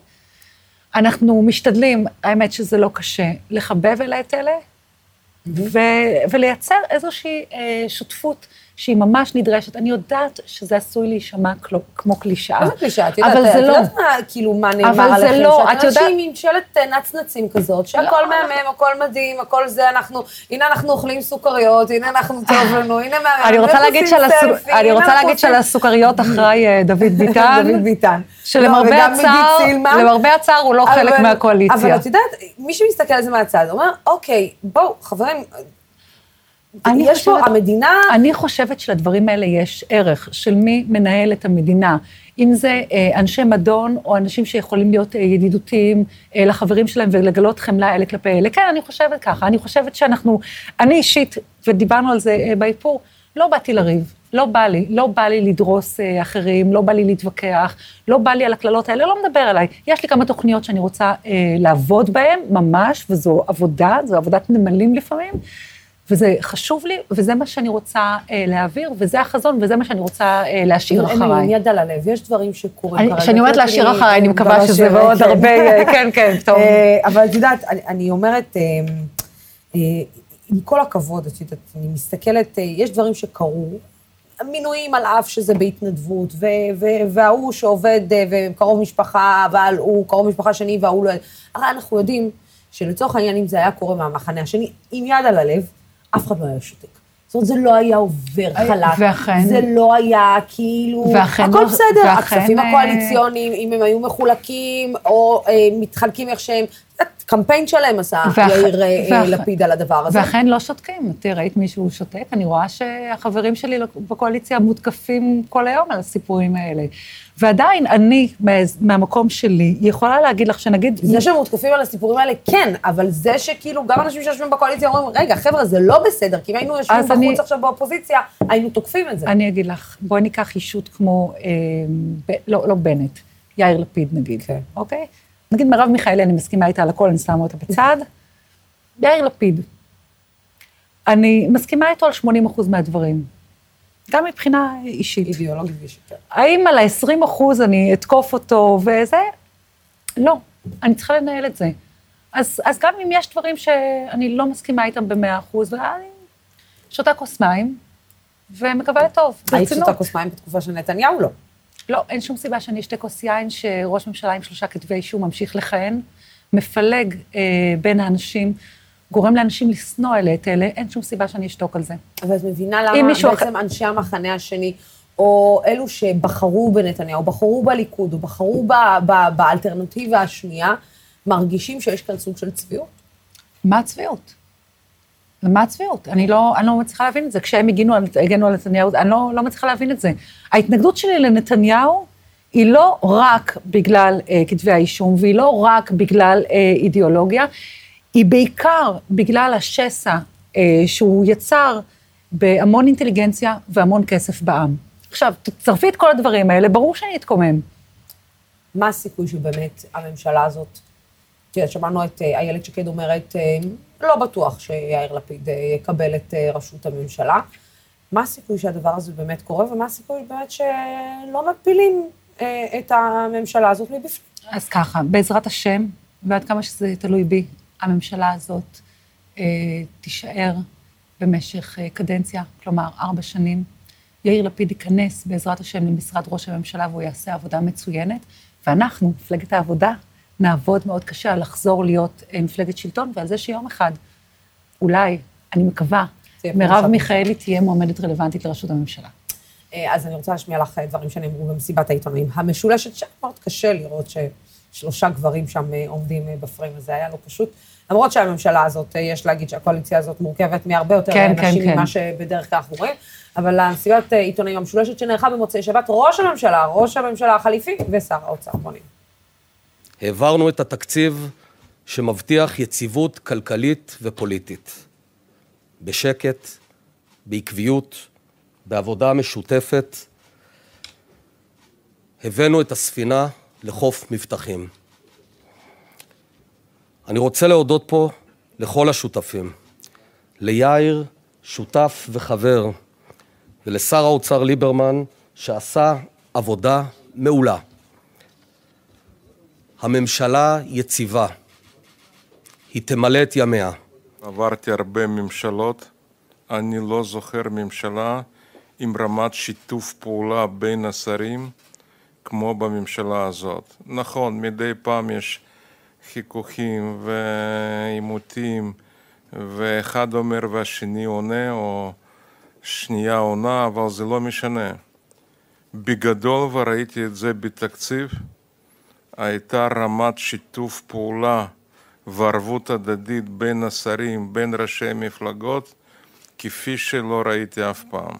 אנחנו משתדלים, האמת שזה לא קשה, לחבב אלה את אלה, ו- ולייצר איזושהי אה, שותפות שהיא ממש נדרשת. אני יודעת שזה עשוי להישמע כמו קלישאה. מה זה קלישאה? את יודעת, את יודעת מה, כאילו, מה נאמר עליכם? אבל זה לא, את יודעת... אנשים עם שלט נצנצים כזאת, שהכל לא, מהמם, הכל מדהים, הכל זה, אנחנו, הנה אנחנו אוכלים סוכריות, הנה אנחנו טוב לנו, הנה מהמם, אני רוצה להגיד אני רוצה להגיד שעל הסוכריות אחראי אה, דוד ביטן. דוד ביטן. שלמרבה לא, הצער, למרבה הצער הוא לא חלק מהקואליציה. אבל את יודעת, מי שמסתכל על זה מהצד, אומר, אוקיי, בואו, חברים, יש חושבת, פה, המדינה... אני חושבת שלדברים האלה יש ערך, של מי מנהל את המדינה. אם זה אה, אנשי מדון, או אנשים שיכולים להיות אה, ידידותיים אה, לחברים שלהם ולגלות חמלה אלה כלפי אלה. כן, אני חושבת ככה. אני חושבת שאנחנו, אני אישית, ודיברנו על זה אה, באיפור, לא באתי לריב. לא בא לי, לא בא לי לדרוס אה, אחרים, לא בא לי להתווכח, לא בא לי על הקללות האלה, לא מדבר עליי. יש לי כמה תוכניות שאני רוצה אה, לעבוד בהן, ממש, וזו עבודה, זו עבודת נמלים לפעמים. וזה חשוב לי, וזה מה שאני רוצה אה, להעביר, וזה החזון, וזה מה שאני רוצה אה, להשאיר אחריי. אין לי יד על הלב, יש דברים שקורים כרגע. כשאני אומרת להשאיר אחריי, אני מקווה שזה מאוד הרבה, אה, כן, כן, טוב. אה, אבל את יודעת, אני, אומרת, אה, עם כל הכבוד, את יודעת, אני מסתכלת, יש דברים שקרו, מינויים על אף שזה בהתנדבות, וההוא שעובד וקרוב משפחה, אבל הוא קרוב משפחה שני וההוא לא... הרי אנחנו יודעים שלצורך העניין, אם זה היה קורה מהמחנה השני, עם יד על הלב, אף אחד לא היה שותק. זאת אומרת, זה לא היה עובר חלק. ואכן- זה לא היה כאילו... ואכן הכל לא- בסדר. ואכן, הכספים אה, הקואליציוניים, אם הם היו מחולקים, או אה, מתחלקים איך שהם... קמפיין שלם עשה ואכ- יאיר אה, ואכ- לפיד על הדבר הזה. ואכן לא שותקים. תראי, ראית מישהו שותק? אני רואה שהחברים שלי בקואליציה מותקפים כל היום על הסיפורים האלה. ועדיין, אני, מה- מהמקום שלי, יכולה להגיד לך שנגיד... זה שהם מותקפים על הסיפורים האלה, כן, אבל זה שכאילו גם אנשים שיושבים בקואליציה אומרים, רגע, חבר'ה, זה לא בסדר, כי אם היינו יושבים בחוץ אני- עכשיו באופוזיציה, היינו תוקפים את זה. אני אגיד לך, בואי ניקח אישות כמו, אה, ב, לא, לא בנט, יאיר לפיד נגיד, כן. אוקיי? נגיד מרב מיכאלי, אני מסכימה איתה על הכל, אני שמה אותה בצד. יאיר לפיד, אני מסכימה איתו על 80 אחוז מהדברים, גם מבחינה אישית. אידיאולוגית ושיטה. האם על ה-20 אחוז אני אתקוף אותו וזה? לא, אני צריכה לנהל את זה. אז, אז גם אם יש דברים שאני לא מסכימה איתם במאה אחוז, ואני שותה כוס מים ומקווה לטוב, היית ברצינות. שותה כוס מים בתקופה של נתניהו? לא. לא, אין שום סיבה שאני אשתה כוס יין שראש ממשלה עם שלושה כתבי אישום ממשיך לכהן, מפלג אה, בין האנשים, גורם לאנשים לשנוא אלה את אלה, אין שום סיבה שאני אשתוק על זה. אבל את מבינה למה בעצם אנשי המחנה השני, או אלו שבחרו בנתניהו, בחרו בליכוד, או בחרו ב- ב- באלטרנטיבה השנייה, מרגישים שיש כאן סוג של צביעות? מה הצביעות? מה הצביעות? אני לא, אני לא מצליחה להבין את זה. כשהם הגנו על, הגנו על נתניהו, אני לא, לא מצליחה להבין את זה. ההתנגדות שלי לנתניהו היא לא רק בגלל אה, כתבי האישום, והיא לא רק בגלל אה, אידיאולוגיה, היא בעיקר בגלל השסע אה, שהוא יצר בהמון אינטליגנציה והמון כסף בעם. עכשיו, תצרפי את כל הדברים האלה, ברור שאני אתקומם. מה הסיכוי שבאמת הממשלה הזאת, יודעת, שמענו את אה, איילת שקד אומרת, אה, לא בטוח שיאיר לפיד אה, יקבל את ראשות הממשלה. מה הסיכוי שהדבר הזה באמת קורה, ומה הסיכוי באמת שלא מפילים את הממשלה הזאת מבפנים? אז ככה, בעזרת השם, ועד כמה שזה תלוי בי, הממשלה הזאת אה, תישאר במשך אה, קדנציה, כלומר ארבע שנים. יאיר לפיד ייכנס בעזרת השם למשרד ראש הממשלה והוא יעשה עבודה מצוינת, ואנחנו, מפלגת העבודה, נעבוד מאוד קשה על לחזור להיות אה, מפלגת שלטון, ועל זה שיום אחד, אולי, אני מקווה, מרב מיכאלי תהיה מועמדת רלוונטית לראשות הממשלה. אה, אז אני רוצה להשמיע לך אה, דברים שנאמרו במסיבת העיתונאים המשולשת, שמאוד קשה לראות ששלושה גברים שם עומדים בפריים הזה, היה לא פשוט. למרות שהממשלה הזאת, יש להגיד שהקואליציה הזאת מורכבת מהרבה יותר כן, אה, כן, כן. ממה שבדרך כלל אנחנו רואים, אבל המסיבת עיתונאים המשולשת שנערכה במוצאי שבת, ראש הממשלה, ראש הממשלה החליפי ושר האוצר. בוא נראה. העברנו את התקציב שמבטיח יציבות כלכלית ופוליטית. בשקט, בעקביות, בעבודה משותפת, הבאנו את הספינה לחוף מבטחים. אני רוצה להודות פה לכל השותפים, ליאיר, שותף וחבר, ולשר האוצר ליברמן, שעשה עבודה מעולה. הממשלה יציבה, היא תמלא את ימיה. עברתי הרבה ממשלות, אני לא זוכר ממשלה עם רמת שיתוף פעולה בין השרים כמו בממשלה הזאת. נכון, מדי פעם יש חיכוכים ועימותים, ואחד אומר והשני עונה, או שנייה עונה, אבל זה לא משנה. בגדול, וראיתי את זה בתקציב, הייתה רמת שיתוף פעולה וערבות הדדית בין השרים, בין ראשי מפלגות, כפי שלא ראיתי אף פעם.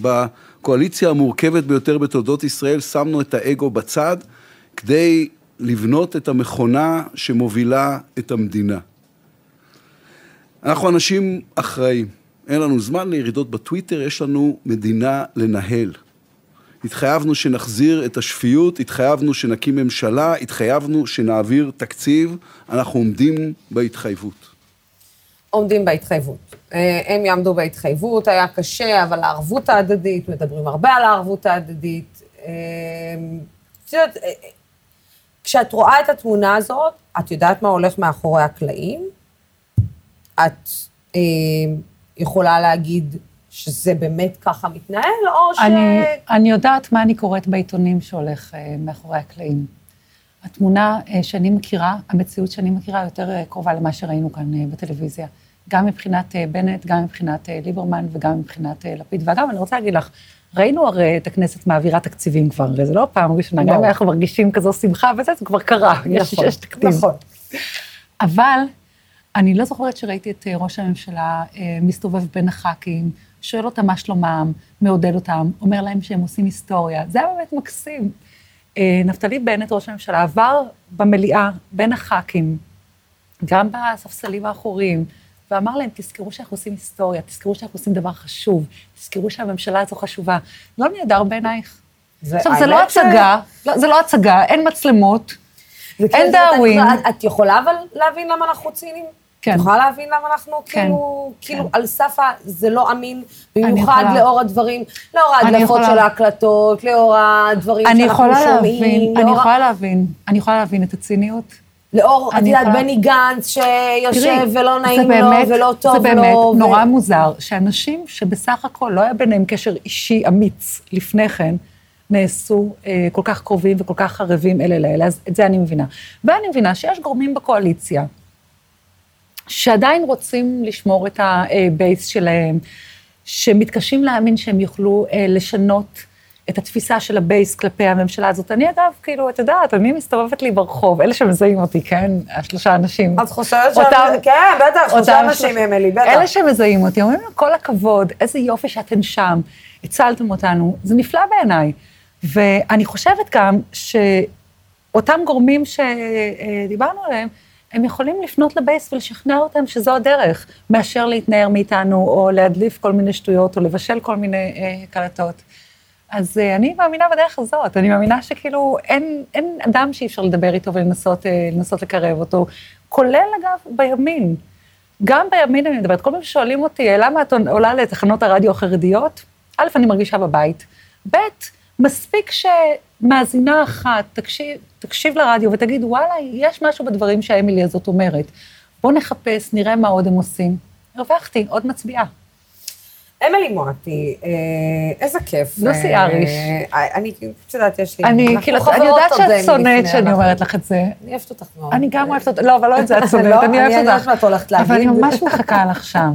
בקואליציה המורכבת ביותר בתולדות ישראל שמנו את האגו בצד כדי לבנות את המכונה שמובילה את המדינה. אנחנו אנשים אחראים, אין לנו זמן לירידות בטוויטר, יש לנו מדינה לנהל. התחייבנו שנחזיר את השפיות, התחייבנו שנקים ממשלה, התחייבנו שנעביר תקציב, אנחנו עומדים בהתחייבות. עומדים בהתחייבות. אה, הם יעמדו בהתחייבות, היה קשה, אבל הערבות ההדדית, מדברים הרבה על הערבות ההדדית. אה, את יודעת, אה, כשאת רואה את התמונה הזאת, את יודעת מה הולך מאחורי הקלעים? את יכולה להגיד שזה באמת ככה מתנהל, או ש... אני, אני יודעת מה אני קוראת בעיתונים שהולך אה, מאחורי הקלעים. התמונה אה, שאני מכירה, המציאות שאני מכירה יותר אה, קרובה למה שראינו כאן בטלוויזיה. גם מבחינת בנט, גם מבחינת ליברמן וגם מבחינת לפיד. ואגב, אני רוצה להגיד לך, ראינו הרי את הכנסת מעבירה תקציבים כבר, וזה לא פעם ראשונה, גם אם אנחנו מרגישים כזו שמחה וזה, זה כבר קרה, יש, נכון, יש תקציב. נכון. אבל אני לא זוכרת שראיתי את ראש הממשלה מסתובב בין הח"כים, שואל אותם מה שלומם, מעודד אותם, אומר להם שהם עושים היסטוריה. זה היה באמת מקסים. אה, נפתלי בנט, ראש הממשלה, עבר במליאה בין הח"כים, גם בספסלים האחוריים, ואמר להם, תזכרו שאנחנו עושים היסטוריה, תזכרו שאנחנו עושים דבר חשוב, תזכרו שהממשלה הזו חשובה. לא נהדר בעינייך? עכשיו, זה לא ש- הצגה, לא, זה לא הצגה, אין מצלמות, אין כן, דאווין. את- את יכולה אבל להבין למה אנחנו ציניים? כן. את יכולה להבין למה אנחנו כן, כאילו, כן. כאילו על סף ה... זה לא אמין, במיוחד יכולה. לאור הדברים, לאור אני ההדלפות יכולה. של ההקלטות, לאור הדברים אני שאנחנו יכולה שומעים, להבין, אני לאור ה- יכולה להבין, אני יכולה להבין את הציניות. לאור, את אני יודעת, יכולה- בני גנץ שיושב תראי, ולא נעים לו באמת- ולא טוב לו. זה באמת ו- נורא מוזר, שאנשים שבסך הכל לא היה ביניהם קשר אישי אמיץ לפני כן, נעשו אה, כל כך קרובים וכל כך ערבים אלה לאלה, אז את זה אני מבינה. ואני מבינה שיש גורמים בקואליציה שעדיין רוצים לשמור את ה base שלהם, שמתקשים להאמין שהם יוכלו אה, לשנות את התפיסה של ה base כלפי הממשלה הזאת. אני אגב, כאילו, את יודעת, אני מסתובבת לי ברחוב, אלה שמזהים אותי, כן? השלושה אנשים. את חושבת אותם- ש... כן, בטח, שלושה אותם אנשים, אמילי, בטח. אלה שמזהים אותי, אומרים לנו, כל הכבוד, איזה יופי שאתן שם, הצלתם אותנו, זה נפלא בעיניי. ואני חושבת גם שאותם גורמים שדיברנו עליהם, הם יכולים לפנות לבייס ולשכנע אותם שזו הדרך, מאשר להתנער מאיתנו, או להדליף כל מיני שטויות, או לבשל כל מיני אה, קלטות. אז אה, אני מאמינה בדרך הזאת, אני מאמינה שכאילו אין, אין אדם שאי אפשר לדבר איתו ולנסות אה, לקרב אותו, כולל אגב בימין. גם בימין אני מדברת, כל פעם ששואלים אותי, למה את עולה לתחנות הרדיו החרדיות? א', אני מרגישה בבית, ב', מספיק שמאזינה אחת תקשיב, תקשיב לרדיו ותגיד, וואלה, יש משהו בדברים שהאמילי הזאת אומרת. בוא נחפש, נראה מה עוד הם עושים. הרווחתי, עוד מצביעה. אמילי מואטי, אה, איזה כיף. לוסי אה, אריש. אה, אני, את יודעת, יש לי... אני, כאילו, אני יודעת שאת שונאת שאני אומרת לך את זה. אני אוהבת אותך מאוד. אני גם אוהבת אותך, לא, אבל לא את זה את שונאת, לא? אני אני אוהבת יודעת אותך. מה את הולכת אבל אני להגיד. ממש מחכה לך שם.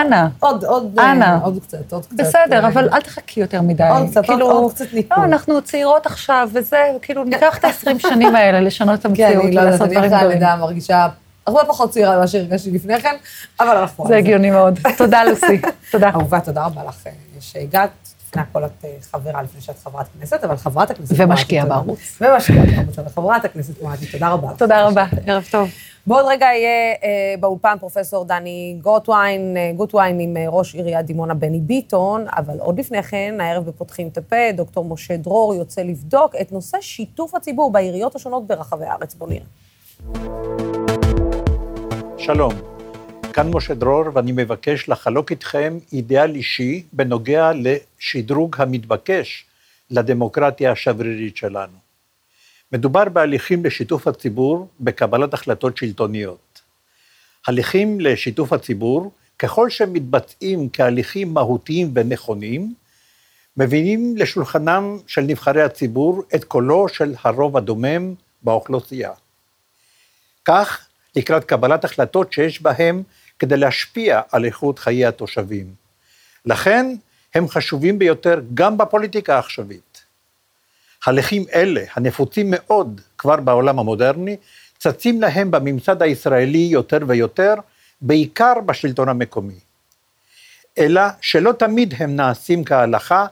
אנא. עוד, עוד, אנא. אה, עוד קצת, עוד קצת. בסדר, אה, אבל אל תחכי יותר מדי. עוד קצת, עוד- כאילו, עוד קצת ניפול. לא, אנחנו צעירות עכשיו, וזה, כאילו, ניקח את ה-20 שנים האלה לשנות את כן, המציאות אני לא יודעת, ולעשות אני דברים אחרי גדולים. הלידה מרגישה הרבה פחות צעירה ממה שהרגשתי לפני כן, אבל אנחנו... זה הגיוני מאוד. תודה, לוסי. תודה. אהובה, תודה רבה לך אה, שהגעת. לפני הכל את אה, חברה לפני שאת חברת כנסת, אבל חברת הכנסת... ומשקיעה. בערוץ. ומשקיעה בערוץ, אבל חברת הכנסת מואטי, תודה רבה. תודה רבה, ערב טוב. בעוד רגע יהיה אה, באולפן פרופסור דני גוטווין, אה, גוטווין עם אה, ראש עיריית דימונה בני ביטון, אבל עוד לפני כן, הערב בפותחים את הפה, דוקטור משה דרור יוצא לבדוק את נושא שיתוף הציבור בעיריות השונות ברחבי הארץ. בוא נראה. שלום, כאן משה דרור ואני מבקש לחלוק איתכם אידיאל אישי בנוגע לשדרוג המתבקש לדמוקרטיה השברירית שלנו. מדובר בהליכים לשיתוף הציבור בקבלת החלטות שלטוניות. הליכים לשיתוף הציבור, ככל שהם מתבצעים כהליכים מהותיים ונכונים, מביאים לשולחנם של נבחרי הציבור את קולו של הרוב הדומם באוכלוסייה. כך, לקראת קבלת החלטות שיש בהם כדי להשפיע על איכות חיי התושבים. לכן, הם חשובים ביותר גם בפוליטיקה העכשווית. הליכים אלה, הנפוצים מאוד כבר בעולם המודרני, צצים להם בממסד הישראלי יותר ויותר, בעיקר בשלטון המקומי. אלא שלא תמיד הם נעשים כהלכה,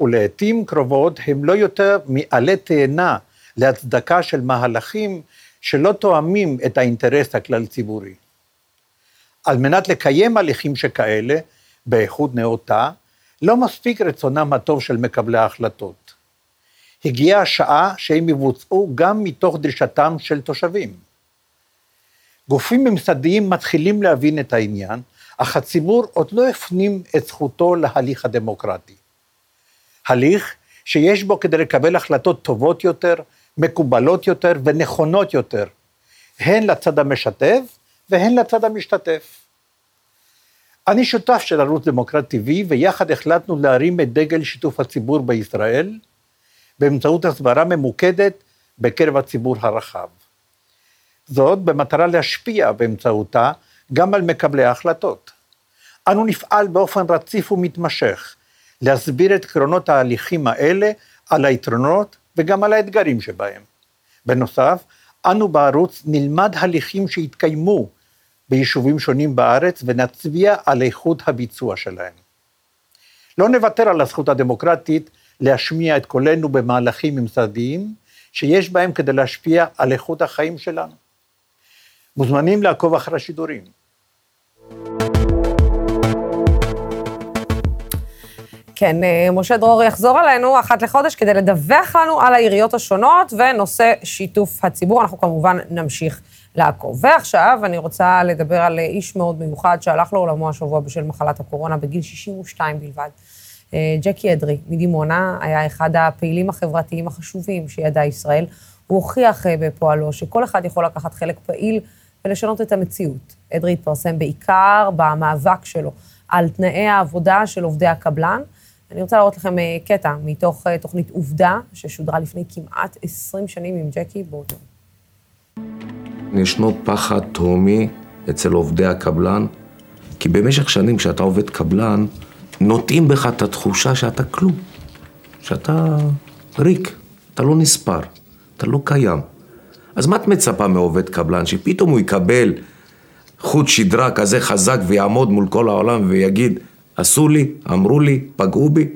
ולעיתים קרובות הם לא יותר מעלה תאנה להצדקה של מהלכים שלא תואמים את האינטרס הכלל ציבורי. על מנת לקיים הליכים שכאלה, באיכות נאותה, לא מספיק רצונם הטוב של מקבלי ההחלטות. הגיעה השעה שהם יבוצעו גם מתוך דרישתם של תושבים. גופים ממסדיים מתחילים להבין את העניין, אך הציבור עוד לא הפנים את זכותו להליך הדמוקרטי. הליך שיש בו כדי לקבל החלטות טובות יותר, מקובלות יותר ונכונות יותר, הן לצד המשתף והן לצד המשתתף. אני שותף של ערוץ דמוקרט TV, ויחד החלטנו להרים את דגל שיתוף הציבור בישראל, באמצעות הסברה ממוקדת בקרב הציבור הרחב. זאת במטרה להשפיע באמצעותה גם על מקבלי ההחלטות. אנו נפעל באופן רציף ומתמשך להסביר את קרונות ההליכים האלה על היתרונות וגם על האתגרים שבהם. בנוסף, אנו בערוץ נלמד הליכים שהתקיימו ביישובים שונים בארץ ונצביע על איכות הביצוע שלהם. לא נוותר על הזכות הדמוקרטית להשמיע את קולנו במהלכים ממסדיים שיש בהם כדי להשפיע על איכות החיים שלנו. מוזמנים לעקוב אחר השידורים. כן, אה, משה דרור יחזור אלינו אחת לחודש כדי לדווח לנו על העיריות השונות ונושא שיתוף הציבור. אנחנו כמובן נמשיך לעקוב. ועכשיו אני רוצה לדבר על איש מאוד מיוחד שהלך לעולמו השבוע בשל מחלת הקורונה בגיל 62 בלבד. אה, ג'קי אדרי מדימונה היה אחד הפעילים החברתיים החשובים שידע ישראל. הוא הוכיח אה, בפועלו שכל אחד יכול לקחת חלק פעיל ולשנות את המציאות. אדרי התפרסם בעיקר במאבק שלו על תנאי העבודה של עובדי הקבלן. אני רוצה להראות לכם אה, קטע מתוך תוכנית עובדה, ששודרה לפני כמעט 20 שנים עם ג'קי באותו. ישנו פחד תהומי אצל עובדי הקבלן, כי במשך שנים כשאתה עובד קבלן, נוטעים בך את התחושה שאתה כלום, שאתה ריק, אתה לא נספר, אתה לא קיים. אז מה את מצפה מעובד קבלן, שפתאום הוא יקבל חוט שדרה כזה חזק ויעמוד מול כל העולם ויגיד, עשו לי, אמרו לי, פגעו בי?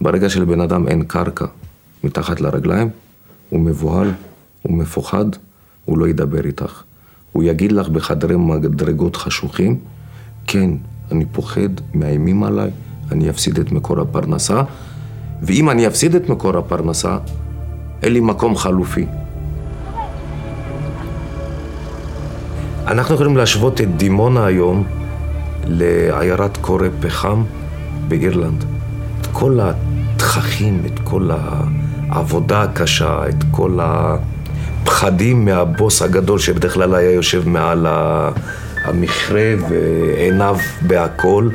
ברגע שלבן אדם אין קרקע מתחת לרגליים, הוא מבוהל, הוא מפוחד, הוא לא ידבר איתך. הוא יגיד לך בחדרי מדרגות חשוכים, כן, אני פוחד, מאיימים עליי, אני אפסיד את מקור הפרנסה, ואם אני אפסיד את מקור הפרנסה, אין לי מקום חלופי. אנחנו יכולים להשוות את דימונה היום לעיירת קורא פחם באירלנד. את כל התככים, את כל העבודה הקשה, את כל הפחדים מהבוס הגדול שבדרך כלל היה יושב מעל ה... המכרה ועיניו בהכל.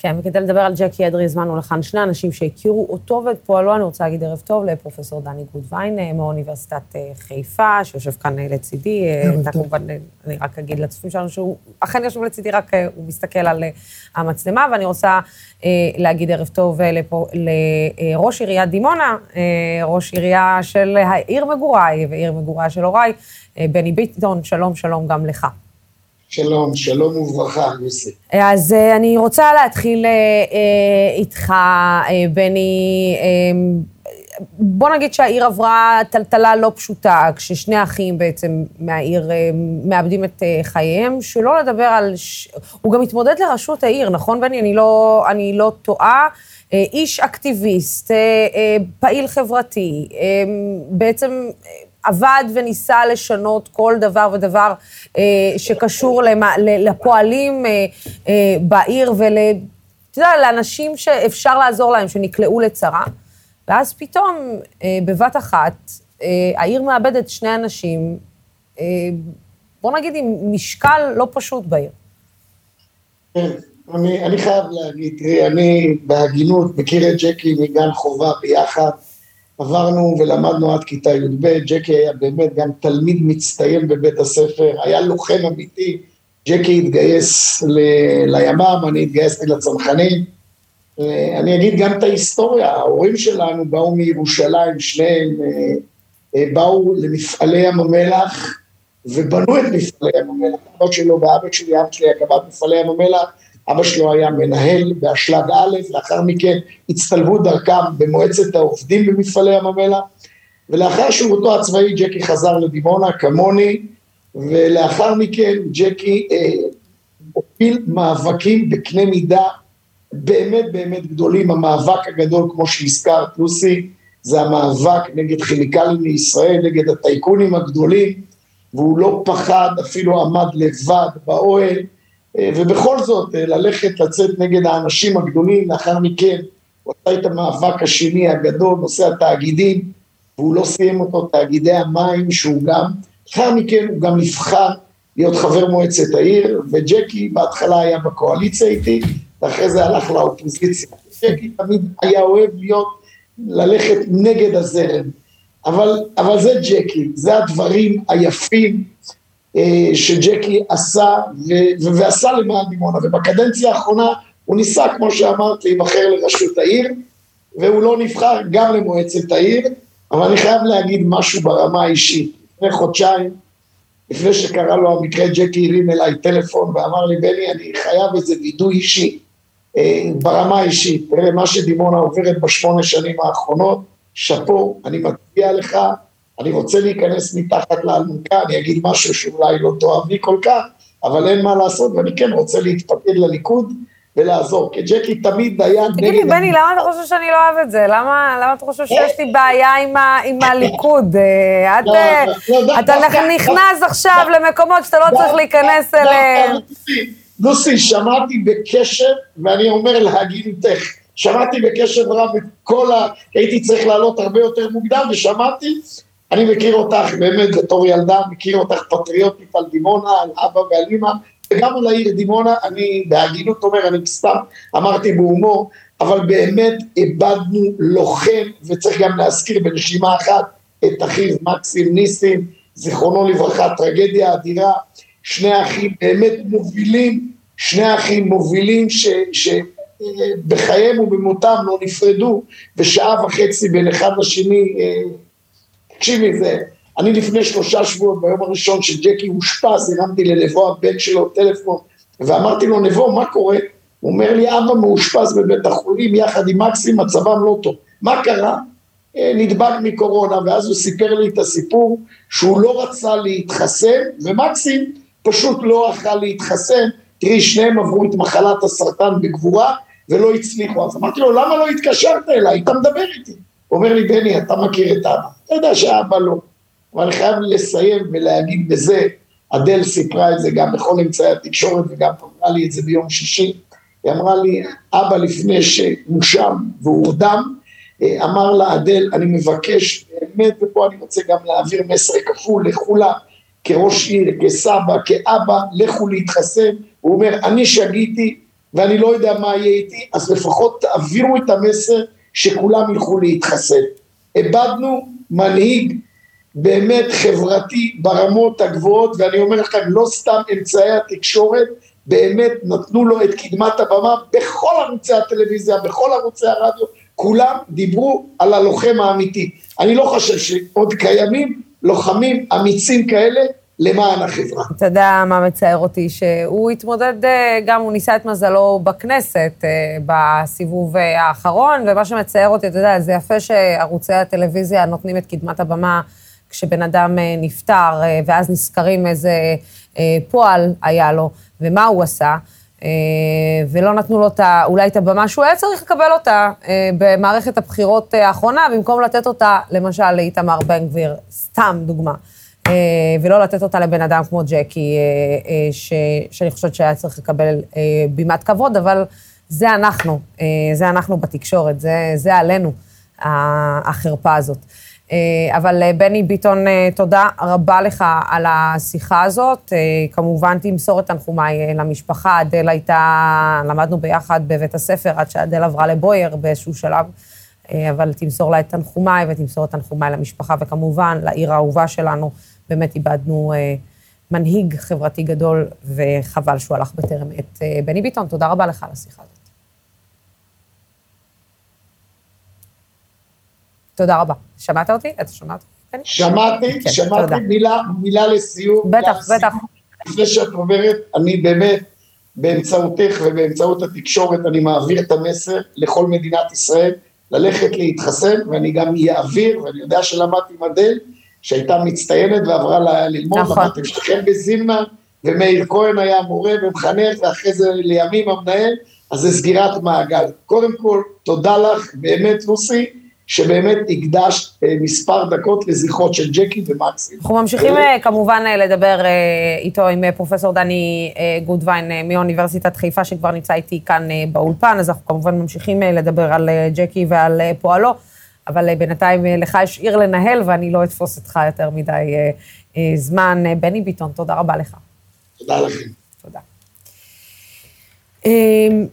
כן, וכדי לדבר על ג'קי אדרי הזמנו לכאן שני אנשים שהכירו אותו ואת פועלו, אני רוצה להגיד ערב טוב לפרופסור דני גודווין אה, מאוניברסיטת אה, חיפה, שיושב כאן אה, לצידי. אתה כמובן, אני רק אגיד לצופים שלנו שהוא אכן יושב לצידי, רק הוא מסתכל על המצלמה, ואני רוצה להגיד ערב טוב לראש עיריית דימונה, ראש עירייה של העיר מגוריי ועיר מגוריי של הוריי, בני ביטון, שלום, שלום גם לך. שלום, שלום וברכה, יוסי. אז uh, אני רוצה להתחיל uh, איתך, uh, בני. בוא נגיד שהעיר עברה טלטלה לא פשוטה, כששני אחים בעצם מהעיר מאבדים את חייהם, שלא לדבר על... ש... הוא גם מתמודד לראשות העיר, נכון, בני? אני לא, אני לא טועה. איש אקטיביסט, פעיל חברתי, בעצם... עבד וניסה לשנות כל דבר ודבר אה, שקשור למה, לפועלים אה, אה, בעיר ול... אתה יודע, לאנשים שאפשר לעזור להם, שנקלעו לצרה. ואז פתאום, אה, בבת אחת, אה, העיר מאבדת שני אנשים, אה, בוא נגיד עם משקל לא פשוט בעיר. כן, אני, אני חייב להגיד, אני בהגינות מכיר את ג'קי מגן חובה ביחד. עברנו ולמדנו עד כיתה י"ב, ג'קי היה באמת גם תלמיד מצטיין בבית הספר, היה לוחם אמיתי, ג'קי התגייס ל- לימ"מ, אני התגייסתי לצנחנים. אני אגיד גם את ההיסטוריה, ההורים שלנו באו מירושלים, שניהם אה, אה, באו למפעלי ים המלח ובנו את מפעלי ים המלח, אבות שלו ואבא שלי, אבא שלי הקמת מפעלי ים המלח, אבא שלו היה מנהל באשלג א', לאחר מכן הצטלבו דרכם במועצת העובדים במפעלי ים המלח, ולאחר שירותו הצבאי ג'קי חזר לדימונה כמוני, ולאחר מכן ג'קי אה, הוביל מאבקים בקנה מידה באמת באמת גדולים, המאבק הגדול כמו שהזכרת לוסי, זה המאבק נגד כימיקלים לישראל, נגד הטייקונים הגדולים, והוא לא פחד, אפילו עמד לבד באוהל, ובכל זאת אה, ללכת לצאת נגד האנשים הגדולים, לאחר מכן הוא עשה את המאבק השני הגדול, נושא התאגידים, והוא לא סיים אותו, תאגידי המים, שהוא גם, לאחר מכן הוא גם נבחר להיות חבר מועצת העיר, וג'קי בהתחלה היה בקואליציה איתי, ואחרי זה הלך לאופוזיציה. ג'קי תמיד היה אוהב להיות, ללכת נגד הזרם. אבל, אבל זה ג'קי, זה הדברים היפים אה, שג'קי עשה ו- ועשה למען דימונה, ובקדנציה האחרונה הוא ניסה, כמו שאמרת, להיבחר לראשות העיר, והוא לא נבחר גם למועצת העיר, אבל אני חייב להגיד משהו ברמה האישית. לפני חודשיים, לפני שקרה לו המקרה, ג'קי הרים אליי טלפון ואמר לי, בני, אני חייב איזה וידוי אישי, אה, ברמה האישית. תראה, מה שדימונה עוברת בשמונה שנים האחרונות, שאפו, אני מצביע לך, אני רוצה להיכנס מתחת לאלונקה, אני אגיד משהו שאולי לא תאהב לי כל כך, אבל אין מה לעשות, ואני כן רוצה להתפקד לליכוד ולעזור, כי ג'קי תמיד היה נגד... תגיד לי, בני, למה אתה חושב שאני לא אוהב את זה? למה למה אתה חושב שיש לי בעיה עם הליכוד? את, אתה נכנס עכשיו למקומות שאתה לא צריך להיכנס אליהם. לוסי, לוסי, שמעתי בקשב, ואני אומר להגינותך, שמעתי בקשב רב את כל ה... הייתי צריך לעלות הרבה יותר מוקדם, ושמעתי, אני מכיר אותך באמת בתור ילדה, מכיר אותך פטריוטית על דימונה, על אבא ועל אמא, וגם על העיר דימונה, אני בהגינות אומר, אני סתם אמרתי בהומור, אבל באמת איבדנו לוחם, וצריך גם להזכיר בנשימה אחת את אחיו מקסים ניסים, זיכרונו לברכה, טרגדיה אדירה, שני אחים באמת מובילים, שני אחים מובילים ש... ש... בחייהם ובמותם לא נפרדו, ושעה וחצי בין אחד לשני, אה, תקשיבי, זה, אני לפני שלושה שבועות, ביום הראשון שג'קי אושפז, הרמתי לנבו הבן שלו טלפון, ואמרתי לו, נבו, מה קורה? הוא אומר לי, אבא מאושפז בבית החולים יחד עם מקסים, מצבם לא טוב. מה קרה? אה, נדבק מקורונה, ואז הוא סיפר לי את הסיפור שהוא לא רצה להתחסן, ומקסים פשוט לא אכל להתחסן. תראי, שניהם עברו את מחלת הסרטן בגבורה, ולא הצליחו. אז אמרתי לו, למה לא התקשרת אליי? אתה מדבר איתי. הוא אומר לי, בני, אתה מכיר את אבא. אתה יודע שאבא לא. אבל אני חייב לסיים ולהגיד בזה, אדל סיפרה את זה גם בכל אמצעי התקשורת וגם אמרה לי את זה ביום שישי. היא אמרה לי, אבא לפני שמושם והורדם, אה, אמר לה, אדל, אני מבקש, באמת, ופה אני רוצה גם להעביר מסר כפול לכולם, כראש עיר, כסבא, כאבא, לכו להתחסן. הוא אומר, אני שגיתי ואני לא יודע מה יהיה איתי, אז לפחות תעבירו את המסר שכולם ילכו להתחסן. איבדנו מנהיג באמת חברתי ברמות הגבוהות, ואני אומר לכם, לא סתם אמצעי התקשורת, באמת נתנו לו את קדמת הבמה בכל ערוצי הטלוויזיה, בכל ערוצי הרדיו, כולם דיברו על הלוחם האמיתי. אני לא חושב שעוד קיימים לוחמים אמיצים כאלה למען החברה. אתה יודע מה מצער אותי? שהוא התמודד, אה, גם הוא ניסה את מזלו בכנסת אה, בסיבוב אה, האחרון, ומה שמצער אותי, אתה יודע, זה יפה שערוצי הטלוויזיה נותנים את קדמת הבמה כשבן אדם נפטר, ואז נזכרים איזה פועל היה לו, ומה הוא עשה. ולא נתנו לו את אולי את הבמה שהוא היה צריך לקבל אותה במערכת הבחירות האחרונה, במקום לתת אותה, למשל, לאיתמר בן גביר, סתם דוגמה. אה, ולא לתת אותה לבן אדם כמו ג'קי, אה, אה, ש, שאני חושבת שהיה צריך לקבל בימת כבוד, אבל זה אנחנו, זה אנחנו בתקשורת, זה, זה עלינו, החרפה הזאת. אבל בני ביטון, תודה רבה לך על השיחה הזאת. כמובן תמסור את תנחומיי למשפחה. אדל הייתה, למדנו ביחד בבית הספר עד שאדל עברה לבויאר באיזשהו שלב. אבל תמסור לה את תנחומיי ותמסור את תנחומיי למשפחה, וכמובן לעיר האהובה שלנו. באמת איבדנו אה, מנהיג חברתי גדול, וחבל שהוא הלך בטרם עת. אה, בני ביטון, תודה רבה לך על השיחה הזאת. תודה רבה. שמעת אותי? אתה שומע אותי? בני? שמעתי, כן, שמעתי תודה. מילה, מילה לסיום. בטח, לסיום. בטח. לפני שאת אומרת, אני באמת, באמצעותך ובאמצעות התקשורת, אני מעביר את המסר לכל מדינת ישראל, ללכת להתחסן, ואני גם אעביר, ואני יודע שלמדתי אדל, שהייתה מצטיינת ועברה ללמוד, נכון. למדתם שתיכן בזילמן, ומאיר כהן היה מורה ומחנך, ואחרי זה לימים המנהל, אז זה סגירת מעגל. קודם כל, תודה לך, באמת, לוסי, שבאמת הקדשת אה, מספר דקות לזכרות של ג'קי ומקסים. אנחנו ממשיכים אה, כמובן אה, לדבר אה, איתו עם פרופסור דני גודווין מאוניברסיטת חיפה, שכבר נמצא איתי כאן באולפן, אז אנחנו כמובן ממשיכים לדבר על ג'קי ועל פועלו, אבל אה, בינתיים אה, לך יש עיר לנהל, ואני לא אתפוס אותך יותר מדי אה, זמן. בני ביטון, תודה רבה לך. תודה לכם. תודה. אמ,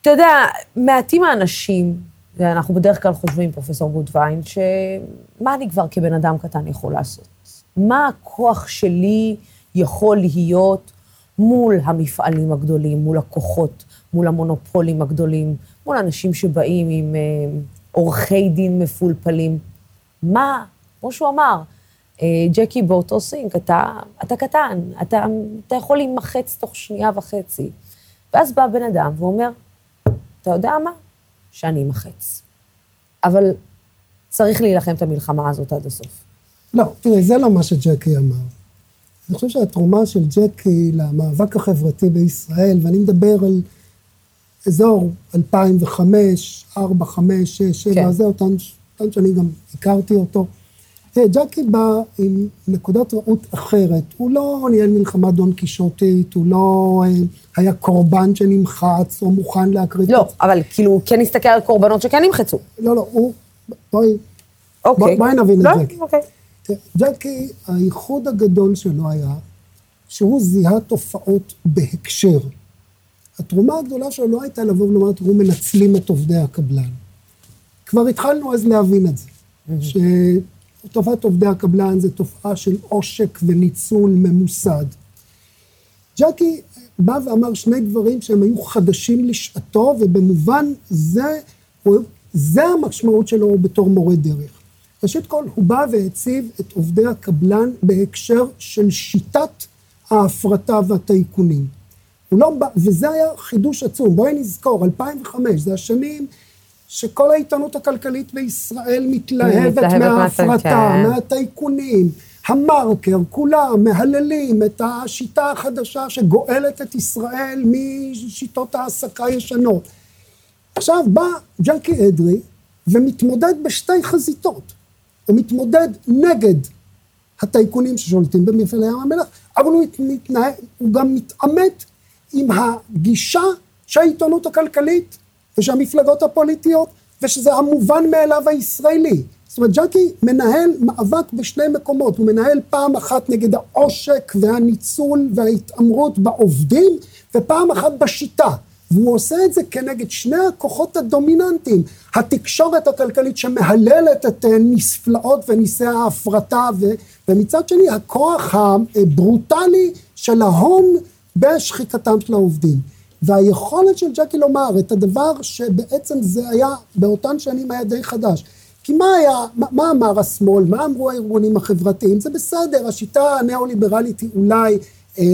אתה יודע, מעטים האנשים ואנחנו בדרך כלל חושבים, פרופסור גודווין, שמה אני כבר כבן אדם קטן יכול לעשות? מה הכוח שלי יכול להיות מול המפעלים הגדולים, מול הכוחות, מול המונופולים הגדולים, מול אנשים שבאים עם עורכי דין מפולפלים? מה, כמו שהוא אמר, אה, ג'קי באותו סינק, אתה, אתה קטן, אתה, אתה יכול להימחץ תוך שנייה וחצי. ואז בא בן אדם ואומר, אתה יודע מה? שאני אמחץ. אבל צריך להילחם את המלחמה הזאת עד הסוף. לא, תראה, זה לא מה שג'קי אמר. אני חושב שהתרומה של ג'קי למאבק החברתי בישראל, ואני מדבר על אזור 2005, 4, 5, 6, 7, כן. זה אותן, אותן שאני גם הכרתי אותו. תראה, ג'קי בא עם נקודת ראות אחרת. הוא לא ניהל מלחמה דון קישוטית, הוא לא אה, היה קורבן שנמחץ או מוכן להקריב. לא, אבל כאילו, הוא כן הסתכל על קורבנות שכן נמחצו. לא, לא, הוא... בואי, אוקיי. בוא- בואי נבין לא, את ג'קי. אוקיי. ג'קי, הייחוד הגדול שלו היה שהוא זיהה תופעות בהקשר. התרומה הגדולה שלו לא הייתה לבוא ולומר, תראו, מנצלים את עובדי הקבלן. כבר התחלנו אז להבין את זה, שתופעת עובדי הקבלן זה תופעה של עושק וניצול ממוסד. ג'קי בא ואמר שני דברים שהם היו חדשים לשעתו, ובמובן זה, זה המשמעות שלו בתור מורה דרך. ראשית כל, הוא בא והציב את עובדי הקבלן בהקשר של שיטת ההפרטה והטייקונים. הוא לא בא, וזה היה חידוש עצום. בואי נזכור, 2005, זה השנים שכל העיתונות הכלכלית בישראל מתלהבת מההפרטה, מהטייקונים. מהטייקונים. המרקר, כולם מהללים את השיטה החדשה שגואלת את ישראל משיטות העסקה ישנות. עכשיו בא ג'קי אדרי ומתמודד בשתי חזיתות. הוא מתמודד נגד הטייקונים ששולטים במפעלי ים המלח, אבל הוא, מתנהג, הוא גם מתעמת עם הגישה שהעיתונות הכלכלית ושהמפלגות הפוליטיות, ושזה המובן מאליו הישראלי. זאת אומרת, ג'קי מנהל מאבק בשני מקומות. הוא מנהל פעם אחת נגד העושק והניצול וההתעמרות בעובדים, ופעם אחת בשיטה. והוא עושה את זה כנגד שני הכוחות הדומיננטיים. התקשורת הכלכלית שמהללת את אה, נפלאות וניסי ההפרטה, ו, ומצד שני הכוח הברוטלי של ההון בשחיקתם של העובדים. והיכולת של ג'קי לומר את הדבר שבעצם זה היה, באותן שנים היה די חדש. כי מה היה, מה, מה אמר השמאל, מה אמרו הארגונים החברתיים? זה בסדר, השיטה הניאו-ליברלית היא אולי אה,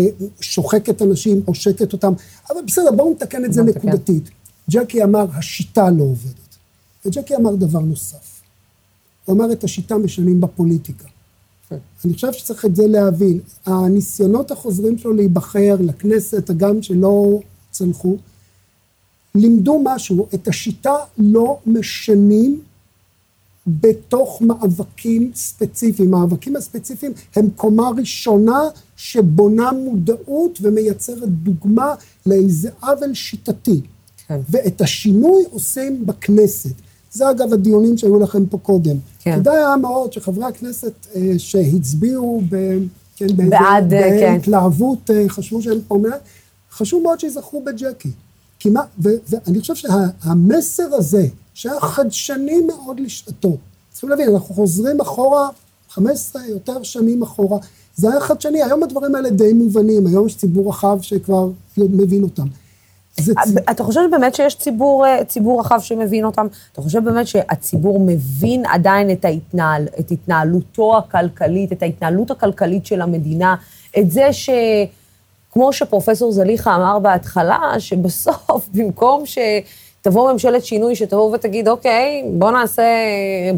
שוחקת אנשים, עושקת אותם, אבל בסדר, בואו נתקן את זה. נקודתית. ג'קי אמר, השיטה לא עובדת. וג'קי אמר דבר נוסף. הוא אמר, את השיטה משנים בפוליטיקה. אני חושב שצריך את זה להבין. הניסיונות החוזרים שלו להיבחר לכנסת, הגם שלא צלחו, לימדו משהו, את השיטה לא משנים בתוך מאבקים ספציפיים. מאבקים הספציפיים הם קומה ראשונה שבונה מודעות ומייצרת דוגמה לאיזה עוול שיטתי. כן. ואת השינוי עושים בכנסת. זה אגב הדיונים שהיו לכם פה קודם. כן. כדאי היה מאוד שחברי הכנסת אה, שהצביעו ב... כן, בעד, אה, כן. בהתלהבות, אה, חשבו שהם פה מעט, חשוב מאוד שיזכרו בג'קי. כי מה, ו, ואני חושב שהמסר הזה, שהיה חדשני מאוד לשעתו, צריכים להבין, אנחנו חוזרים אחורה, 15 יותר שנים אחורה, זה היה חדשני, היום הדברים האלה די מובנים, היום יש ציבור רחב שכבר מבין אותם. ציב... אתה חושב באמת שיש ציבור, אה, ציבור רחב שמבין אותם? אתה חושב באמת שהציבור מבין עדיין את, ההתנהל, את התנהלותו הכלכלית, את ההתנהלות הכלכלית של המדינה, את זה ש... כמו שפרופסור זליכה אמר בהתחלה, שבסוף, במקום שתבוא ממשלת שינוי, שתבוא ותגיד, אוקיי, בוא נעשה,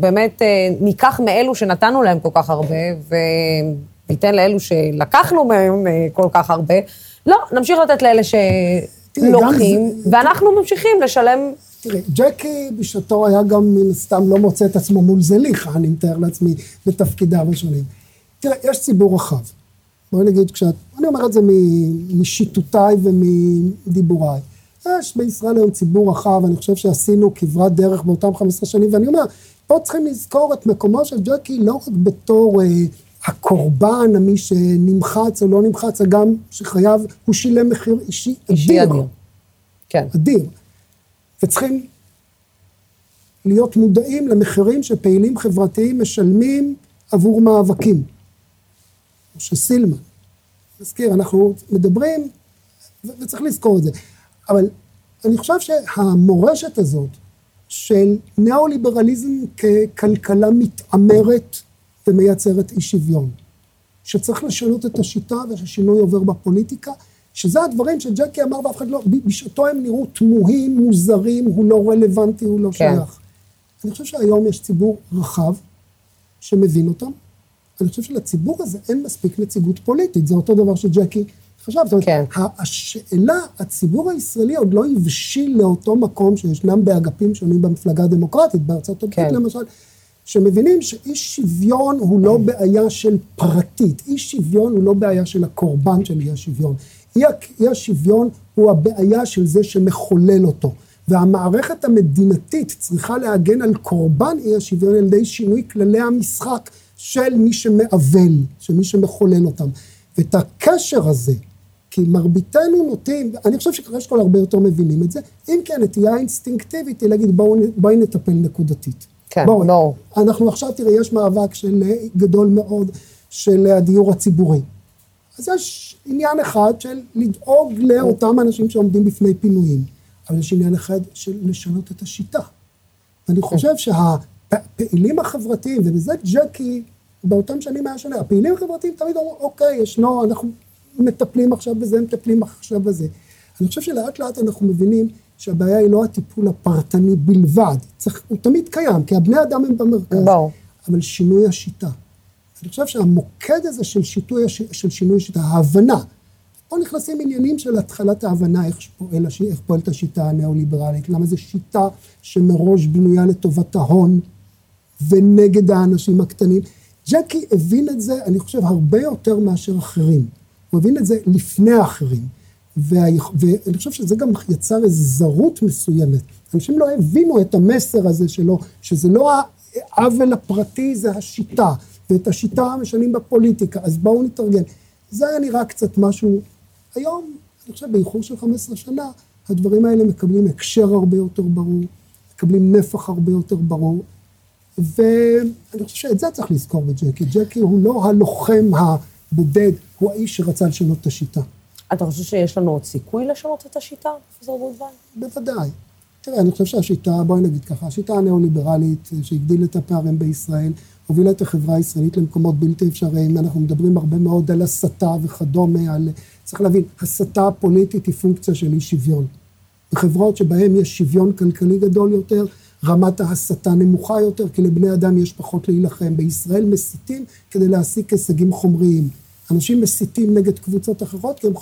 באמת, אה, ניקח מאלו שנתנו להם כל כך הרבה, וניתן לאלו שלקחנו מהם אה, כל כך הרבה, לא, נמשיך לתת לאלה תראי, זה- ואנחנו ממשיכים לשלם תראה, ג'קי בשעתו היה גם מן הסתם לא מוצא את עצמו מול זליכה, אני מתאר לעצמי, בתפקידיו השונים. תראה, יש ציבור רחב. בואי נגיד, כשאת, אני אומר את זה משיטותיי ומדיבוריי. יש בישראל היום ציבור רחב, אני חושב שעשינו כברת דרך באותם 15 שנים, ואני אומר, פה צריכים לזכור את מקומו של ג'קי לא רק בתור אה, הקורבן, מי שנמחץ או לא נמחץ, הגם שחייו, הוא שילם מחיר אישי אישי אדיר. אדיר. כן. אדיר. וצריכים להיות מודעים למחירים שפעילים חברתיים משלמים עבור מאבקים. משה סילמן. מזכיר, אנחנו מדברים, וצריך לזכור את זה. אבל אני חושב שהמורשת הזאת של ניאו-ליברליזם ככלכלה מתעמרת ומייצרת אי שוויון, שצריך לשנות את השיטה ושהשינוי עובר בפוליטיקה, שזה הדברים שג'קי אמר ואף אחד לא, בשעתו הם נראו תמוהים, מוזרים, הוא לא רלוונטי, הוא לא כן. שייך. אני חושב שהיום יש ציבור רחב שמבין אותם. אני חושב שלציבור הזה אין מספיק נציגות פוליטית, זה אותו דבר שג'קי חשב. זאת אומרת, כן. השאלה, הציבור הישראלי עוד לא הבשיל לאותו מקום שישנם באגפים שונים במפלגה הדמוקרטית, בארצות הברית כן. למשל, שמבינים שאי שוויון הוא לא בעיה של פרטית, אי שוויון הוא לא בעיה של הקורבן של אי השוויון. אי, השוויון הוא הבעיה של זה שמחולל אותו. והמערכת המדינתית צריכה להגן על קורבן אי השוויון על ידי שינוי כללי המשחק של מי שמעוול, של מי שמחולל אותם. ואת הקשר הזה, כי מרביתנו נוטים, אני חושב שקרש כל הרבה יותר מבינים את זה, אם כי הנטייה האינסטינקטיבית היא להגיד בואי נטפל נקודתית. כן, בואו, ברור. אנחנו עכשיו, תראה, יש מאבק של, אה, גדול מאוד של הדיור הציבורי. אז יש עניין אחד של לדאוג לאותם אנשים שעומדים בפני פינויים, אבל יש עניין אחד של לשנות את השיטה. ואני חושב שהפעילים החברתיים, ובזה ג'קי באותם שנים היה שונה, הפעילים החברתיים תמיד אמרו, אוקיי, ישנו, אנחנו מטפלים עכשיו בזה, מטפלים עכשיו בזה. אני חושב שלאט לאט אנחנו מבינים שהבעיה היא לא הטיפול הפרטני בלבד, צריך, הוא תמיד קיים, כי הבני אדם הם במרכז, ברור. אבל שינוי השיטה. אני חושב שהמוקד הזה של, שיטוי, של שינוי השיטה, ההבנה, פה נכנסים עניינים של התחלת ההבנה איך, פועל, הש- איך פועלת השיטה הניאו-ליברלית, למה זו שיטה שמראש בנויה לטובת ההון ונגד האנשים הקטנים. ג'קי הבין את זה, אני חושב, הרבה יותר מאשר אחרים. הוא הבין את זה לפני האחרים. ואני חושב שזה גם יצר איזו זרות מסוימת. אנשים לא הבינו את המסר הזה שלו, שזה לא העוול הפרטי, זה השיטה. ואת השיטה משנים בפוליטיקה, אז בואו נתארגן. זה היה נראה קצת משהו... היום, אני חושב, באיחור של 15 שנה, הדברים האלה מקבלים הקשר הרבה יותר ברור, מקבלים נפח הרבה יותר ברור, ואני חושב שאת זה צריך לזכור בג'קי. ג'קי הוא לא הלוחם הבודד, הוא האיש שרצה לשנות את השיטה. אתה חושב שיש לנו עוד סיכוי לשנות את השיטה, פרופסור בולדווין? בוודאי. תראה, אני חושב שהשיטה, בואי נגיד ככה, השיטה הניאו-ליברלית שהגדילה את הפערים בישראל, הובילה את החברה הישראלית למקומות בלתי אפשריים. אנחנו מדברים הרבה מאוד על הסתה וכדומה, על... צריך להבין, הסתה פוליטית היא פונקציה של אי שוויון. בחברות שבהן יש שוויון כלכלי גדול יותר, רמת ההסתה נמוכה יותר, כי לבני אדם יש פחות להילחם. בישראל מסיתים כדי להשיג הישגים חומריים. אנשים מסיתים נגד קבוצות אחרות, כי הם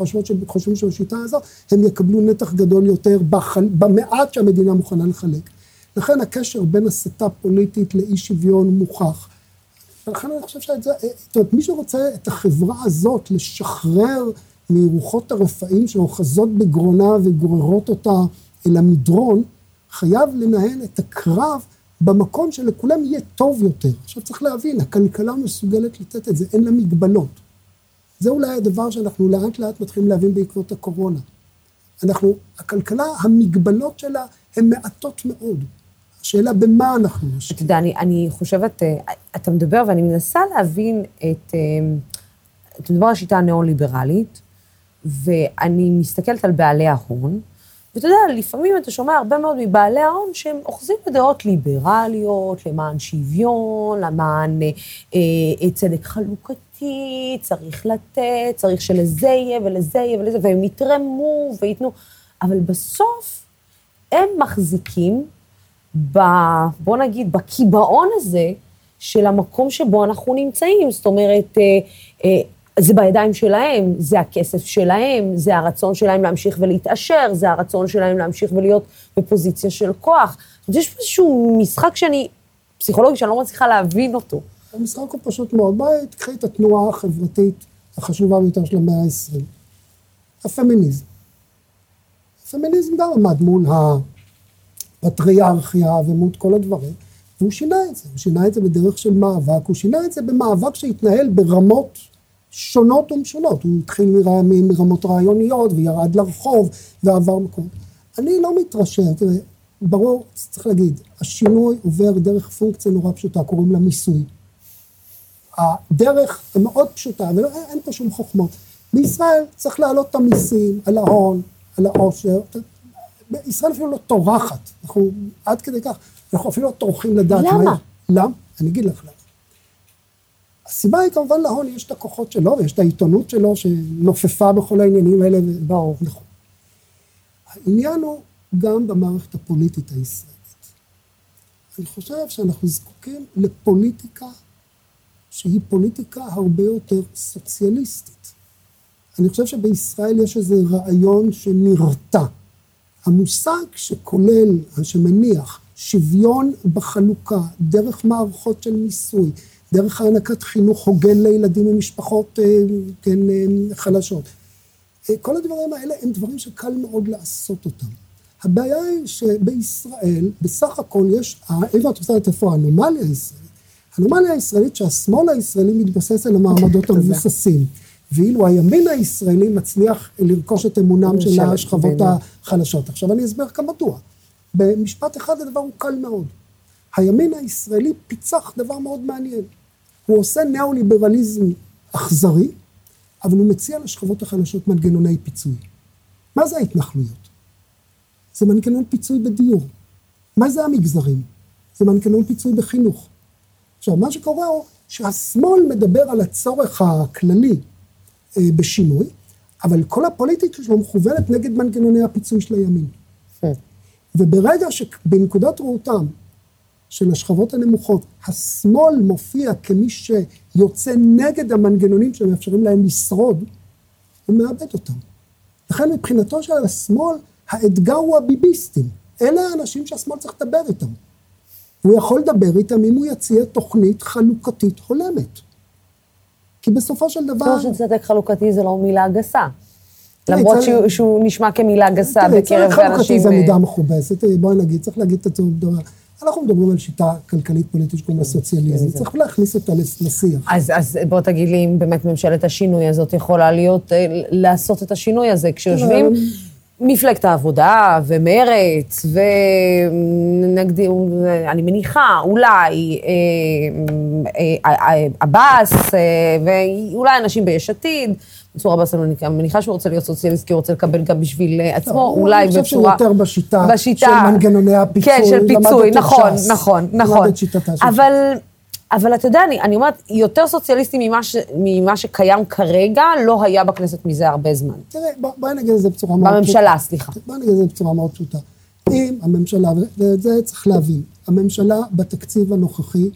חושבים שבשיטה הזו הם יקבלו נתח גדול יותר בחל, במעט שהמדינה מוכנה לחלק. לכן הקשר בין הסתה פוליטית לאי שוויון מוכח. ולכן אני חושב שאת זה, זאת אומרת, מי שרוצה את החברה הזאת לשחרר מרוחות הרפאים שאוחזות בגרונה וגוררות אותה אל המדרון, חייב לנהל את הקרב במקום שלכולם יהיה טוב יותר. עכשיו צריך להבין, הכלכלה מסוגלת לתת את זה, אין לה מגבלות. זה אולי הדבר שאנחנו לאט לאט מתחילים להבין בעקבות הקורונה. אנחנו, הכלכלה, המגבלות שלה הן מעטות מאוד. השאלה במה אנחנו אתה משקיעים. יודע, אני, אני חושבת, אה, אתה מדבר ואני מנסה להבין את... אה, אתה מדבר על השיטה הניאו-ליברלית, ואני מסתכלת על בעלי ההון, ואתה יודע, לפעמים אתה שומע הרבה מאוד מבעלי ההון שהם אוחזים בדעות ליברליות, למען שוויון, למען אה, אה, צדק חלוקתי, צריך לתת, צריך שלזה יהיה ולזה יהיה ולזה, והם יתרמו וייתנו, אבל בסוף הם מחזיקים ב... בוא נגיד, בקיבעון הזה של המקום שבו אנחנו נמצאים. זאת אומרת, אה, אה, זה בידיים שלהם, זה הכסף שלהם, זה הרצון שלהם להמשיך ולהתעשר, זה הרצון שלהם להמשיך ולהיות בפוזיציה של כוח. יש פה איזשהו משחק שאני, פסיכולוגי, שאני לא מצליחה להבין אותו. המשחק הוא פשוט מאוד. בואי תקחי את התנועה החברתית החשובה ביותר של המאה ה-20. הפמיניזם. הפמיניזם גם עמד מול הפטריארכיה ומול כל הדברים, והוא שינה את זה. הוא שינה את זה בדרך של מאבק, הוא שינה את זה במאבק שהתנהל ברמות שונות ומשונות. הוא התחיל מרמות רעיוניות וירד לרחוב ועבר מקום. אני לא מתרשם, תראה, ברור, צריך להגיד, השינוי עובר דרך פונקציה נורא פשוטה, קוראים לה מיסוי. הדרך היא מאוד פשוטה, ואין פה שום חוכמות. בישראל צריך להעלות את המיסים על ההון, על העושר. ישראל אפילו לא טורחת, אנחנו עד כדי כך, אנחנו אפילו לא טורחים לדעת. למה? מה- למה? אני אגיד לך למה. הסיבה היא כמובן להון יש את הכוחות שלו, ויש את העיתונות שלו שנופפה בכל העניינים האלה. ברור. נכון. העניין הוא גם במערכת הפוליטית הישראלית. אני חושב שאנחנו זקוקים לפוליטיקה שהיא פוליטיקה הרבה יותר סוציאליסטית. אני חושב שבישראל יש איזה רעיון שנרתע. המושג שכולל, שמניח, שוויון בחלוקה, דרך מערכות של מיסוי, דרך הענקת חינוך הוגן לילדים ממשפחות אה, כן, אה, חלשות. אה, כל הדברים האלה הם דברים שקל מאוד לעשות אותם. הבעיה היא שבישראל, בסך הכל יש, איפה את רוצה לדעת איפה האנומליה? האנומליה הישראלית שהשמאל הישראלי מתבסס על המעמדות המבוססים. ואילו הימין הישראלי מצליח לרכוש את אמונם של השכבות. החלשות. עכשיו אני אסביר כאן מדוע. במשפט אחד הדבר הוא קל מאוד. הימין הישראלי פיצח דבר מאוד מעניין. הוא עושה ניאו-ליברליזם אכזרי, אבל הוא מציע לשכבות החלשות מנגנוני פיצוי. מה זה ההתנחלויות? זה מנגנון פיצוי בדיור. מה זה המגזרים? זה מנגנון פיצוי בחינוך. עכשיו, מה שקורה הוא שהשמאל מדבר על הצורך הכללי אה, בשינוי, אבל כל הפוליטיקה שלו מכוונת נגד מנגנוני הפיצוי של הימין. וברגע שבנקודת ראותם של השכבות הנמוכות, השמאל מופיע כמי שיוצא נגד המנגנונים שמאפשרים להם לשרוד, הוא מאבד אותם. לכן מבחינתו של השמאל, האתגר הוא הביביסטים. אלה האנשים שהשמאל צריך לדבר איתם. הוא יכול לדבר איתם אם הוא יציע תוכנית חלוקתית הולמת. כי בסופו של דבר... טוב שצדק חלוקתי זה לא מילה גסה. למרות צריך- שהוא- נשמע כמילה גסה בקרב צדק חלוקתי אנשים... זה אה, מידה מכובסת, תראי, בואי נגיד, צריך להגיד את הצורך גדולה. אנחנו מדברים על שיטה כלכלית פוליטית שקוראים לה סוציאליזם, צריך להכניס אותה לשיח. אז, אז בוא תגיד לי אם באמת ממשלת השינוי הזאת יכולה להיות, אה, לעשות את השינוי הזה, כשיושבים מפלגת העבודה ומרץ ונגדיר, אני מניחה, אולי אה, אה, אה, עבאס אה, ואולי אנשים ביש עתיד, מנסור עבאס, אני מניחה שהוא רוצה להיות סוציאליסט, כי הוא רוצה לקבל גם בשביל אה, עצמו, אולי אני חושב בצורה... שיותר בשיטה בשיטה של מנגנוני הפיצוי. כן, של פיצוי, נכון, ש"ס, נכון, למד נכון. את שיטתה של אבל, אבל אתה יודע, אני, אני אומרת, יותר סוציאליסטי ממה, ש, ממה שקיים כרגע, לא היה בכנסת מזה הרבה זמן. תראה, בוא- בואי נגיד את זה בצורה מאוד... בממשלה, סליחה. בואי נגיד את זה בצורה מאוד פשוטה. אם הממשלה, ואת זה צריך להבין, הממשלה בתקציב הנוכחי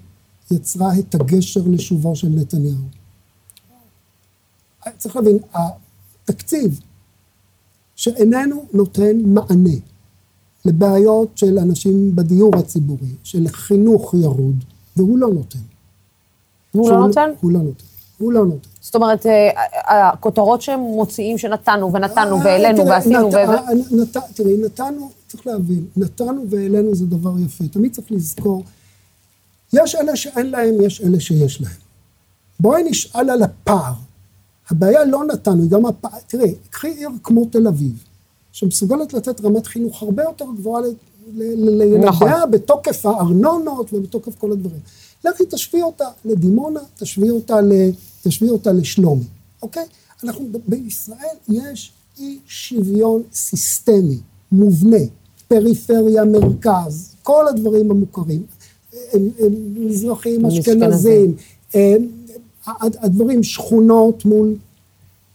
יצרה את הגשר לשובו של נתניהו. צריך להבין, התקציב שאיננו נותן מענה לבעיות של אנשים בדיור הציבורי, של חינוך ירוד, והוא לא נותן. הוא לא נותן? הוא לא נותן. הוא לא נותן. זאת אומרת, אה, הכותרות שהם מוציאים שנתנו ונתנו והעלינו אה, תראה, ועשינו, ו- אה, תראי, נתנו, צריך להבין, נתנו והעלינו זה דבר יפה. תמיד צריך לזכור, יש אלה שאין להם, יש אלה שיש להם. בואי נשאל על הפער. הבעיה לא נתנו, היא גם הפער, תראי, קחי עיר כמו תל אביב, שמסוגלת לתת רמת חינוך הרבה יותר גבוהה לילדיה נכון. בתוקף הארנונות ובתוקף כל הדברים. לכי תשווי אותה לדימונה, תשווי אותה, ל, תשווי אותה לשלומי, אוקיי? אנחנו, בישראל יש אי שוויון סיסטמי, מובנה, פריפריה, מרכז, כל הדברים המוכרים, הם- הם מזרחים, אשכנזים. הדברים, שכונות מול...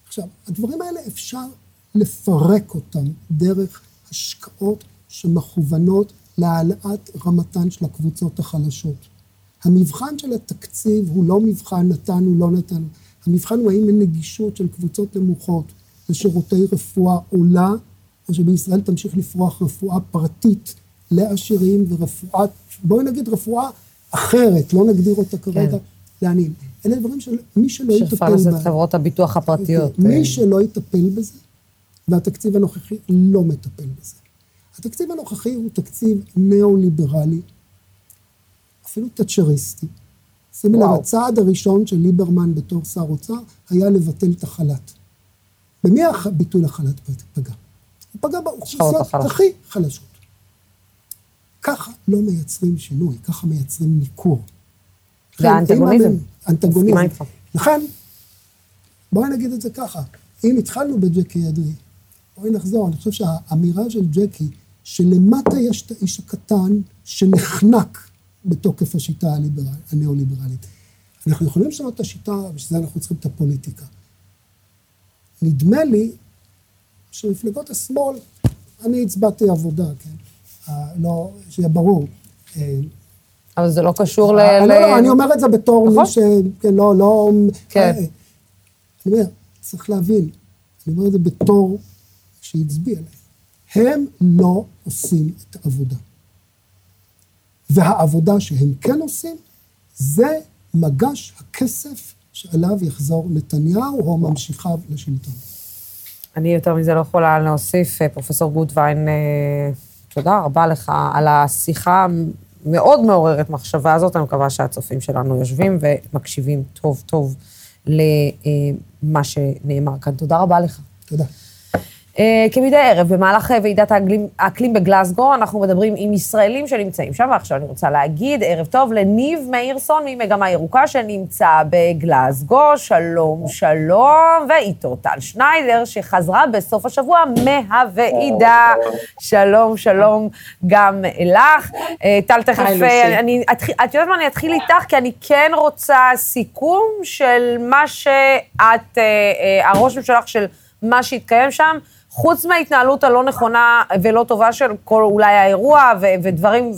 עכשיו, הדברים האלה אפשר לפרק אותם דרך השקעות שמכוונות להעלאת רמתן של הקבוצות החלשות. המבחן של התקציב הוא לא מבחן נתנו, לא נתנו. המבחן הוא האם הנגישות של קבוצות נמוכות לשירותי רפואה עולה, או שבישראל תמשיך לפרוח רפואה פרטית לעשירים ורפואה, בואי נגיד רפואה אחרת, לא נגדיר אותה כרגע, כן. לעניים. אלה דברים שמי שלא שאפשר יטפל בהם, חברות הביטוח הפרטיות. מי אה, שלא יטפל בזה, והתקציב הנוכחי לא מטפל בזה. התקציב הנוכחי הוא תקציב ניאו-ליברלי, אפילו תאצ'ריסטי. שימי לב. הצעד הראשון של ליברמן בתור שר אוצר היה לבטל את החל"ת. במי הביטול החל"ת פגע? הוא פגע באוכלוסיות. הכי חלשות. ככה לא מייצרים שינוי, ככה מייצרים ניכור. זה האנטגוניזם. אנטגוניזם. לכן, בואי נגיד את זה ככה, אם התחלנו בג'קי אדרי, בואי נחזור, אני חושב שהאמירה של ג'קי, שלמטה יש את האיש הקטן שנחנק בתוקף השיטה הניאו-ליברלית. אנחנו יכולים לשנות את השיטה, בשביל זה אנחנו צריכים את הפוליטיקה. נדמה לי שמפלגות השמאל, אני הצבעתי עבודה, כן? אה, לא, שיהיה ברור. אה, אבל זה לא קשור ל... אה, לא, לא, אני אומר את זה בתור נכון. מי ש... כן, לא, לא... כן. אני אומר, צריך להבין, אני אומר את זה בתור שהצביע להם. הם לא עושים את העבודה. והעבודה שהם כן עושים, זה מגש הכסף שעליו יחזור נתניהו או ממשיכיו לשלטון. אני יותר מזה לא יכולה להוסיף. אה, פרופסור גוטווין, אה, תודה רבה לך על השיחה המאוד מעוררת מחשבה הזאת. אני מקווה שהצופים שלנו יושבים ומקשיבים טוב טוב למה שנאמר כאן. תודה רבה לך. תודה. אה, כמדי ערב, במהלך אה, ועידת האקלים, האקלים בגלסגו, אנחנו מדברים עם ישראלים שנמצאים שם, ועכשיו אני רוצה להגיד ערב טוב לניב מאירסון ממגמה ירוקה שנמצא בגלסגו, שלום, שלום, ואיתו טל שניידר שחזרה בסוף השבוע מהוועידה. שלום, שלום גם לך. אה, טל, תכף. אני, את יודעת מה, אני אתחיל איתך, כי אני כן רוצה סיכום של מה שאת, הראש ממשלה של מה שהתקיים שם, חוץ מההתנהלות הלא נכונה ולא טובה של כל אולי האירוע ו- ודברים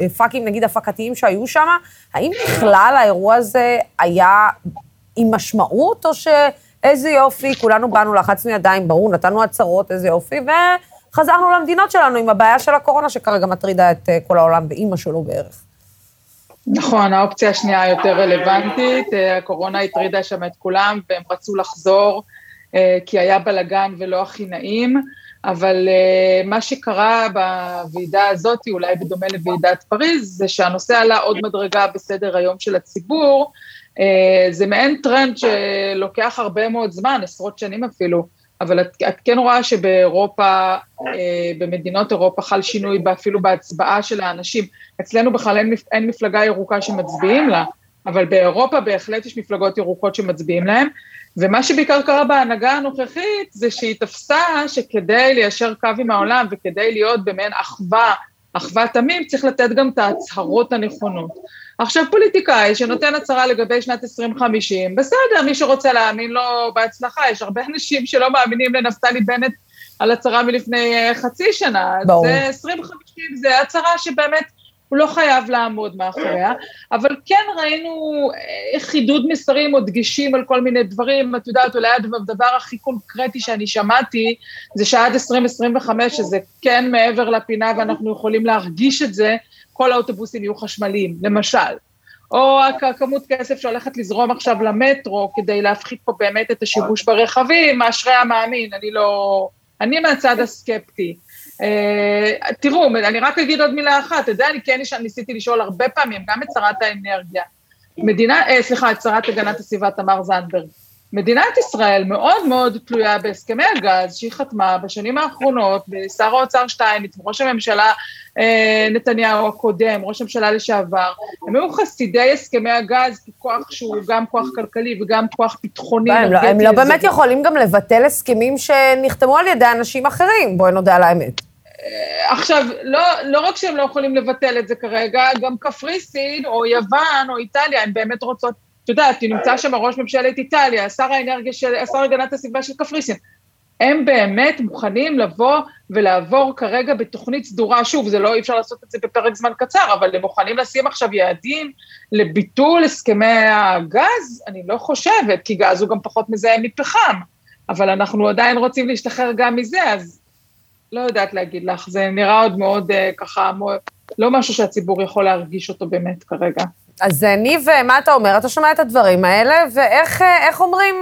ופאקים, נגיד, הפקתיים שהיו שם, האם בכלל האירוע הזה היה עם משמעות, או שאיזה יופי, כולנו באנו, לחצנו ידיים, ברור, נתנו הצהרות, איזה יופי, וחזרנו למדינות שלנו עם הבעיה של הקורונה, שכרגע מטרידה את אה, כל העולם באימא שלו בערך. נכון, האופציה השנייה יותר רלוונטית, אה, הקורונה הטרידה שם את כולם והם רצו לחזור כי היה בלגן ולא הכי נעים, אבל אה, מה שקרה בוועידה הזאת, אולי בדומה לוועידת פריז, זה שהנושא עלה עוד מדרגה בסדר היום של הציבור, אה, זה מעין טרנד שלוקח הרבה מאוד זמן, עשרות שנים אפילו, אבל את, את כן רואה שבאירופה, אה, במדינות אירופה חל שינוי אפילו בהצבעה של האנשים. אצלנו בכלל אין, אין מפלגה ירוקה שמצביעים לה, אבל באירופה בהחלט יש מפלגות ירוקות שמצביעים להם, ומה שבעיקר קרה בהנהגה הנוכחית זה שהיא תפסה שכדי ליישר קו עם העולם וכדי להיות במעין אחווה, אחוות עמים, צריך לתת גם את ההצהרות הנכונות. עכשיו פוליטיקאי שנותן הצהרה לגבי שנת 2050, בסדר, מי שרוצה להאמין לו בהצלחה, יש הרבה אנשים שלא מאמינים לנפתלי בנט על הצהרה מלפני אה, חצי שנה, ברור. זה 2050, זה הצהרה שבאמת הוא לא חייב לעמוד מאחוריה, אבל כן ראינו אה, חידוד מסרים או דגשים על כל מיני דברים, את יודעת, אולי הדבר הכי קונקרטי שאני שמעתי, זה שעד 2025, שזה כן מעבר לפינה ואנחנו יכולים להרגיש את זה, כל האוטובוסים יהיו חשמליים, למשל. או הכ- כמות כסף שהולכת לזרום עכשיו למטרו כדי להפחית פה באמת את השימוש ברכבים, אשרי המאמין, אני לא... אני מהצד הסקפטי. Uh, תראו, אני רק אגיד עוד מילה אחת, אתה יודע, אני כן ניסיתי לשאול הרבה פעמים, גם את שרת האנרגיה, מדינה, uh, סליחה, את שרת הגנת הסביבה תמר זנדברג. מדינת ישראל מאוד מאוד תלויה בהסכמי הגז שהיא חתמה בשנים האחרונות, ושר האוצר שטייניץ, ראש הממשלה אה, נתניהו הקודם, ראש הממשלה לשעבר, הם היו חסידי הסכמי הגז ככוח שהוא גם כוח כלכלי וגם כוח ביטחוני. לא, הם לא- הם לא. באמת יכולים גם לבטל הסכמים שנחתמו על ידי אנשים אחרים, בואי נודה על האמת. עכשיו, לא, לא רק שהם לא יכולים לבטל את זה כרגע, גם קפריסין או יוון או איטליה, הן באמת רוצות, את יודעת, נמצא שם ראש ממשלת איטליה, שר האנרגיה של, שר הגנת הסביבה של קפריסין. הם באמת מוכנים לבוא ולעבור כרגע בתוכנית סדורה, שוב, זה לא, אי אפשר לעשות את זה בפרק זמן קצר, אבל הם מוכנים לשים עכשיו יעדים לביטול הסכמי הגז? אני לא חושבת, כי גז הוא גם פחות מזהם מפחם, אבל אנחנו עדיין רוצים להשתחרר גם מזה, אז לא יודעת להגיד לך, זה נראה עוד מאוד אה, ככה, מו- לא משהו שהציבור יכול להרגיש אותו באמת כרגע. אז אה, ניב, אה, מה אתה אומר? אתה שומע את הדברים האלה, ואיך איך אומרים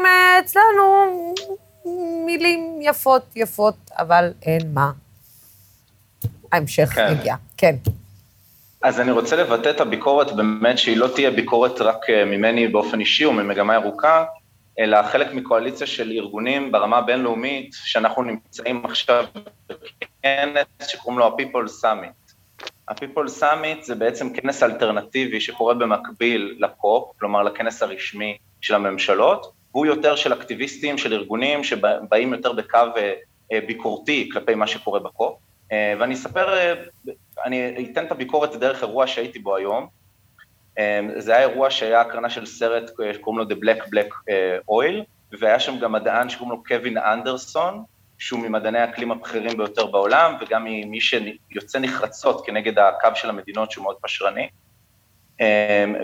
אצלנו? מילים יפות יפות, אבל אין מה. ההמשך כן. יגיע. כן. אז אני רוצה לבטא את הביקורת באמת, שהיא לא תהיה ביקורת רק ממני באופן אישי או ממגמה ירוקה, אלא חלק מקואליציה של ארגונים ברמה הבינלאומית, שאנחנו נמצאים עכשיו בכנס שקוראים לו ה-People Summit. ה-People Summit זה בעצם כנס אלטרנטיבי שקורה במקביל לקופ, כלומר לכנס הרשמי של הממשלות, והוא יותר של אקטיביסטים, של ארגונים שבאים יותר בקו אה, ביקורתי כלפי מה שקורה בקופ. אה, ואני אספר, אה, אני אתן את הביקורת דרך אירוע שהייתי בו היום. זה היה אירוע שהיה הקרנה של סרט שקוראים לו The Black Black Oil, והיה שם גם מדען שקוראים לו קווין אנדרסון, שהוא ממדעני האקלים הבכירים ביותר בעולם, וגם ממי שיוצא נחרצות כנגד הקו של המדינות שהוא מאוד פשרני.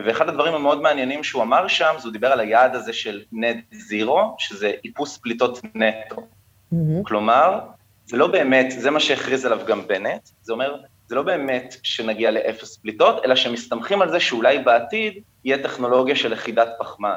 ואחד הדברים המאוד מעניינים שהוא אמר שם, זה הוא דיבר על היעד הזה של נט זירו, שזה איפוס פליטות נטו. Mm-hmm. כלומר, זה לא באמת, זה מה שהכריז עליו גם בנט, זה אומר, זה לא באמת שנגיע לאפס פליטות, אלא שמסתמכים על זה שאולי בעתיד יהיה טכנולוגיה של לכידת פחמן.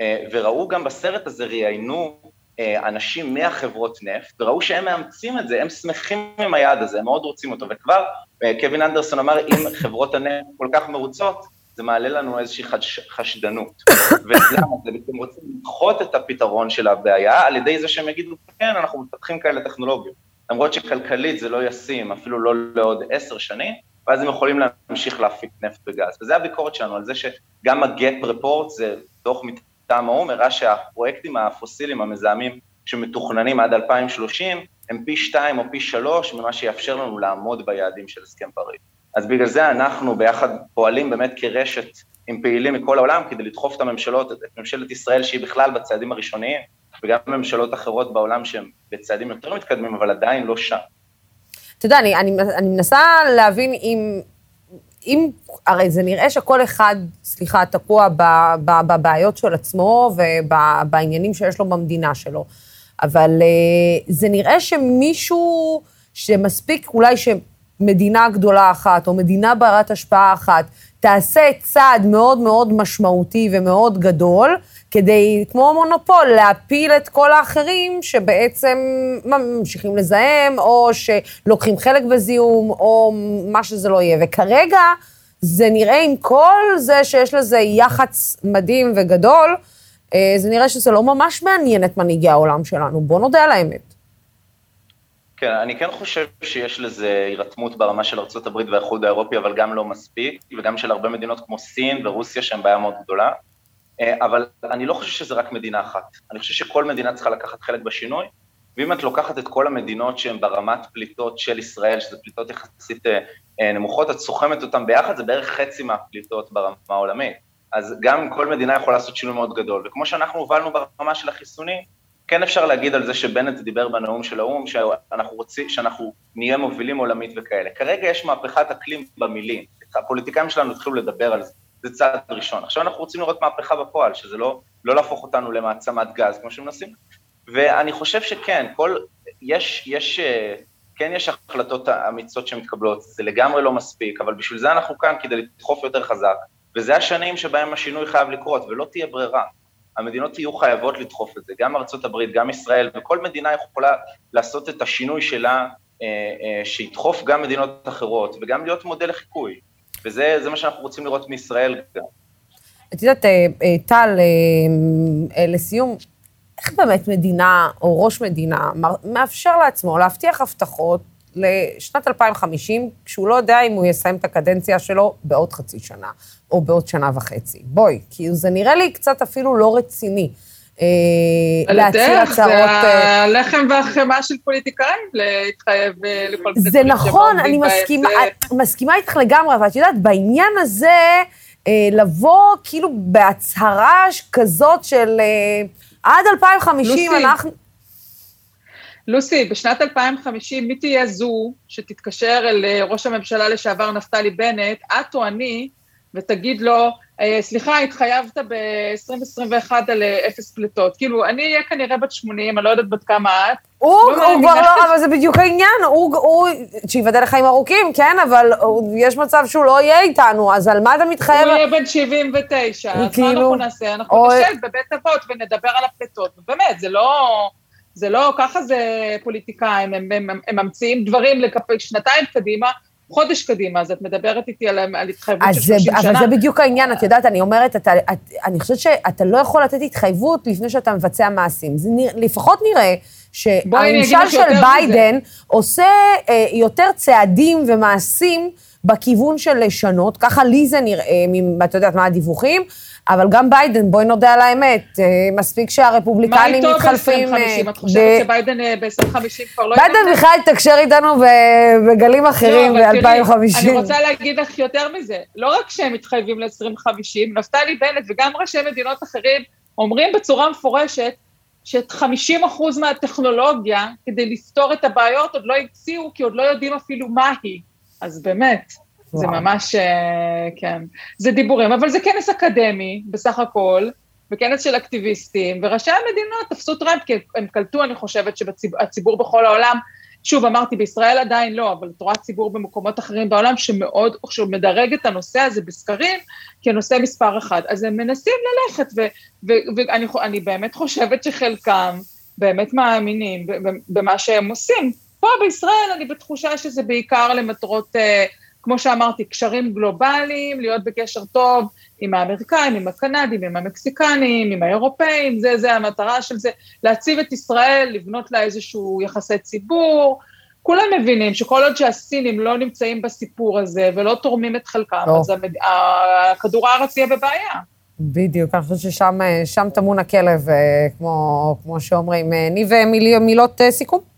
אה, וראו גם בסרט הזה, ראיינו אה, אנשים מהחברות נפט, וראו שהם מאמצים את זה, הם שמחים עם היעד הזה, הם מאוד רוצים אותו, וכבר אה, קווין אנדרסון אמר, אם חברות הנפט כל כך מרוצות, זה מעלה לנו איזושהי חש, חשדנות. ולמה? זה בעצם רוצים לדחות את הפתרון של הבעיה על ידי זה שהם יגידו, כן, אנחנו מפתחים כאלה טכנולוגיות. למרות שכלכלית זה לא ישים, אפילו לא לעוד עשר שנים, ואז הם יכולים להמשיך להפיק נפט וגז. וזו הביקורת שלנו על זה שגם ה-gap report, זה דוח מטעם האו"ם, הראה שהפרויקטים הפוסיליים המזהמים שמתוכננים עד 2030, הם פי שתיים או פי שלוש ממה שיאפשר לנו לעמוד ביעדים של הסכם פריז. אז בגלל זה אנחנו ביחד פועלים באמת כרשת עם פעילים מכל העולם כדי לדחוף את הממשלות, את ממשלת ישראל שהיא בכלל בצעדים הראשוניים, וגם ממשלות אחרות בעולם שהן בצעדים יותר מתקדמים, אבל עדיין לא שם. אתה יודע, אני, אני, אני מנסה להבין אם, אם, הרי זה נראה שכל אחד, סליחה, תקוע בבעיות של עצמו ובעניינים שיש לו במדינה שלו, אבל אה, זה נראה שמישהו שמספיק אולי ש... מדינה גדולה אחת, או מדינה ברת השפעה אחת, תעשה צעד מאוד מאוד משמעותי ומאוד גדול, כדי, כמו מונופול, להפיל את כל האחרים שבעצם ממשיכים לזהם, או שלוקחים חלק בזיהום, או מה שזה לא יהיה. וכרגע, זה נראה עם כל זה שיש לזה יח"צ מדהים וגדול, אה, זה נראה שזה לא ממש מעניין את מנהיגי העולם שלנו. בואו נודה על האמת. כן, אני כן חושב שיש לזה הירתמות ברמה של ארה"ב והאיחוד האירופי, אבל גם לא מספיק, וגם של הרבה מדינות כמו סין ורוסיה שהן בעיה מאוד גדולה. אה, אבל אני לא חושב שזה רק מדינה אחת. אני חושב שכל מדינה צריכה לקחת חלק בשינוי, ואם את לוקחת את כל המדינות שהן ברמת פליטות של ישראל, שזה פליטות יחסית אה, אה, נמוכות, את סוכמת אותן ביחד, זה בערך חצי מהפליטות ברמה העולמית. אז גם כל מדינה יכולה לעשות שינוי מאוד גדול. וכמו שאנחנו הובלנו ברמה של החיסונים, כן אפשר להגיד על זה שבנט דיבר בנאום של האו"ם, שאנחנו רוצים, שאנחנו נהיה מובילים עולמית וכאלה. כרגע יש מהפכת אקלים במילים, הפוליטיקאים שלנו התחילו לדבר על זה, זה צעד ראשון. עכשיו אנחנו רוצים לראות מהפכה בפועל, שזה לא, לא להפוך אותנו למעצמת גז, כמו שמנסים. ואני חושב שכן, כל, יש, יש, כן יש החלטות אמיצות שמתקבלות, זה לגמרי לא מספיק, אבל בשביל זה אנחנו כאן, כדי לדחוף יותר חזק, וזה השנים שבהם השינוי חייב לקרות, ולא תהיה ברירה. המדינות יהיו חייבות לדחוף את זה, גם ארצות הברית, גם ישראל, וכל מדינה יכולה לעשות את השינוי שלה, אה, אה, שידחוף גם מדינות אחרות, וגם להיות מודל לחיקוי. וזה מה שאנחנו רוצים לראות מישראל גם. את יודעת, אה, טל, לסיום, איך באמת מדינה או ראש מדינה מאפשר לעצמו להבטיח הבטחות לשנת 2050, כשהוא לא יודע אם הוא יסיים את הקדנציה שלו בעוד חצי שנה, או בעוד שנה וחצי. בואי, כאילו זה נראה לי קצת אפילו לא רציני. אה, להצהיר הצהרות... זה הלחם והחמאה של פוליטיקאים, להתחייב אה, לכל מיני זה נכון, אני מסכימה, מסכימה איתך לגמרי, אבל את יודעת, בעניין הזה, אה, לבוא כאילו בהצהרה כזאת של עד 2050 אנחנו... לוסי, בשנת 2050, מי תהיה זו שתתקשר אל אה, ראש הממשלה לשעבר נפתלי בנט, את או אני, ותגיד לו, אה, סליחה, התחייבת ב-2021 על אה, אפס פליטות. כאילו, אני אהיה כנראה בת 80, אני לא יודעת בת כמה את. הוא, לא הוא כבר לא, אבל זה בדיוק העניין, הוא, שייבדל לחיים ארוכים, כן, אבל יש מצב שהוא לא יהיה איתנו, אז על מה אתה מתחייב? הוא יהיה בן 79, אז כאילו... מה אנחנו נעשה? אנחנו. נשב בבית אבות ונדבר על הפליטות. באמת, זה לא... זה לא, ככה זה פוליטיקאים, הם, הם, הם ממציאים דברים שנתיים קדימה, חודש קדימה, אז את מדברת איתי על, על התחייבות של 30 שנה. אבל זה בדיוק העניין, את יודעת, אני אומרת, אתה, את, אני חושבת שאתה לא יכול לתת התחייבות לפני שאתה מבצע מעשים. זה נרא, לפחות נראה שהממשל של ביידן זה. עושה אה, יותר צעדים ומעשים בכיוון של לשנות, ככה לי זה נראה, את יודעת מה הדיווחים, אבל גם ביידן, בואי נודה על האמת, אה, מספיק שהרפובליקנים מתחלפים... מה איתו ב-2050? את חושבת שביידן ב-2050 כבר לא... ביידן בכלל יתקשר איתנו בגלים אחרים ב-2050. אני רוצה להגיד לך יותר מזה, לא רק שהם מתחייבים ל-2050, נפתלי בנט וגם ראשי מדינות אחרים אומרים בצורה מפורשת, שאת 50 אחוז מהטכנולוגיה, כדי לפתור את הבעיות, עוד לא המציאו, כי עוד לא יודעים אפילו מה היא. אז באמת, וואו. זה ממש, אה, כן. זה דיבורים, אבל זה כנס אקדמי, בסך הכל, וכנס של אקטיביסטים, וראשי המדינות תפסו טרמפ, כי הם קלטו, אני חושבת, שהציבור בכל העולם, שוב, אמרתי, בישראל עדיין לא, אבל את רואה ציבור במקומות אחרים בעולם שמאוד, שהוא מדרג את הנושא הזה בסקרים כנושא מספר אחד. אז הם מנסים ללכת, ואני באמת חושבת שחלקם באמת מאמינים במה שהם עושים. פה בישראל אני בתחושה שזה בעיקר למטרות, אה, כמו שאמרתי, קשרים גלובליים, להיות בקשר טוב עם האמריקאים, עם הקנדים, עם המקסיקנים, עם האירופאים, זה, זה המטרה של זה, להציב את ישראל, לבנות לה איזשהו יחסי ציבור. כולם מבינים שכל עוד שהסינים לא נמצאים בסיפור הזה ולא תורמים את חלקם, לא. אז המד... הכדור הארץ יהיה בבעיה. בדיוק, אני חושבת ששם טמון הכלב, אה, כמו, כמו שאומרים. אה, ניב, מיל, מילות סיכום?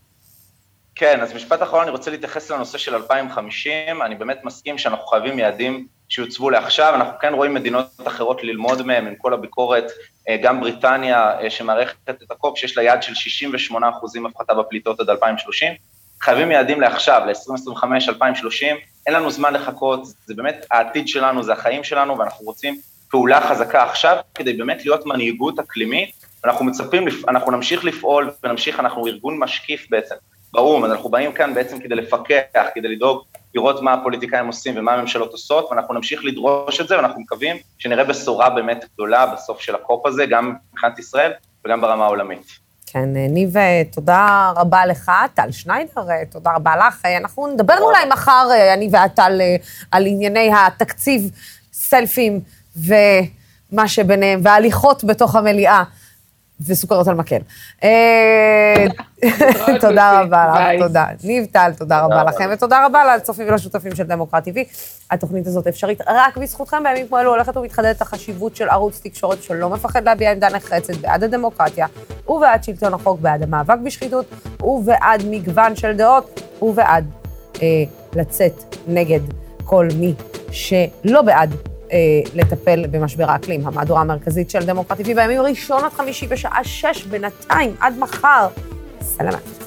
כן, אז משפט אחרון, אני רוצה להתייחס לנושא של 2050. אני באמת מסכים שאנחנו חייבים יעדים שיוצבו לעכשיו. אנחנו כן רואים מדינות אחרות ללמוד מהם, עם כל הביקורת, אה, גם בריטניה, אה, שמערכת את הקופ, שיש לה יעד של 68 אחוזים הפחתה בפליטות עד 2030. חייבים יעדים לעכשיו, ל-2025, 2030. אין לנו זמן לחכות, זה באמת העתיד שלנו, זה החיים שלנו, ואנחנו רוצים פעולה חזקה עכשיו, כדי באמת להיות מנהיגות אקלימית. אנחנו מצפים, אנחנו נמשיך לפעול ונמשיך, אנחנו ארגון משקיף בעצם באו"ם, אנחנו באים כאן בעצם כדי לפקח, כדי לדאוג, לראות מה הפוליטיקאים עושים ומה הממשלות עושות, ואנחנו נמשיך לדרוש את זה, ואנחנו מקווים שנראה בשורה באמת גדולה בסוף של הקופ הזה, גם מבחינת ישראל וגם ברמה העולמית. כן, ניב, תודה רבה לך. טל שניידר, תודה רבה לך. אנחנו נדבר אולי מחר, אני ואת, על, על ענייני התקציב, סלפים ומה שביניהם, וההליכות בתוך המליאה. וסוכריות על מקל. אה, תודה רבה לך, תודה. ניב טל, תודה רבה לכם, ותודה רבה לצופים ולשותפים של דמוקרט TV. התוכנית הזאת אפשרית רק בזכותכם, בימים כמו אלו הולכת ומתחדדת החשיבות של ערוץ תקשורת שלא מפחד להביע עמדה נחרצת בעד הדמוקרטיה, ובעד שלטון החוק, בעד המאבק בשחיתות, ובעד מגוון של דעות, ובעד אה, לצאת נגד כל מי שלא בעד לטפל במשבר האקלים. המהדורה המרכזית של דמוקרט TV בימים ראשון עד חמישי בשעה שש, בינתיים, עד מחר. סלמת.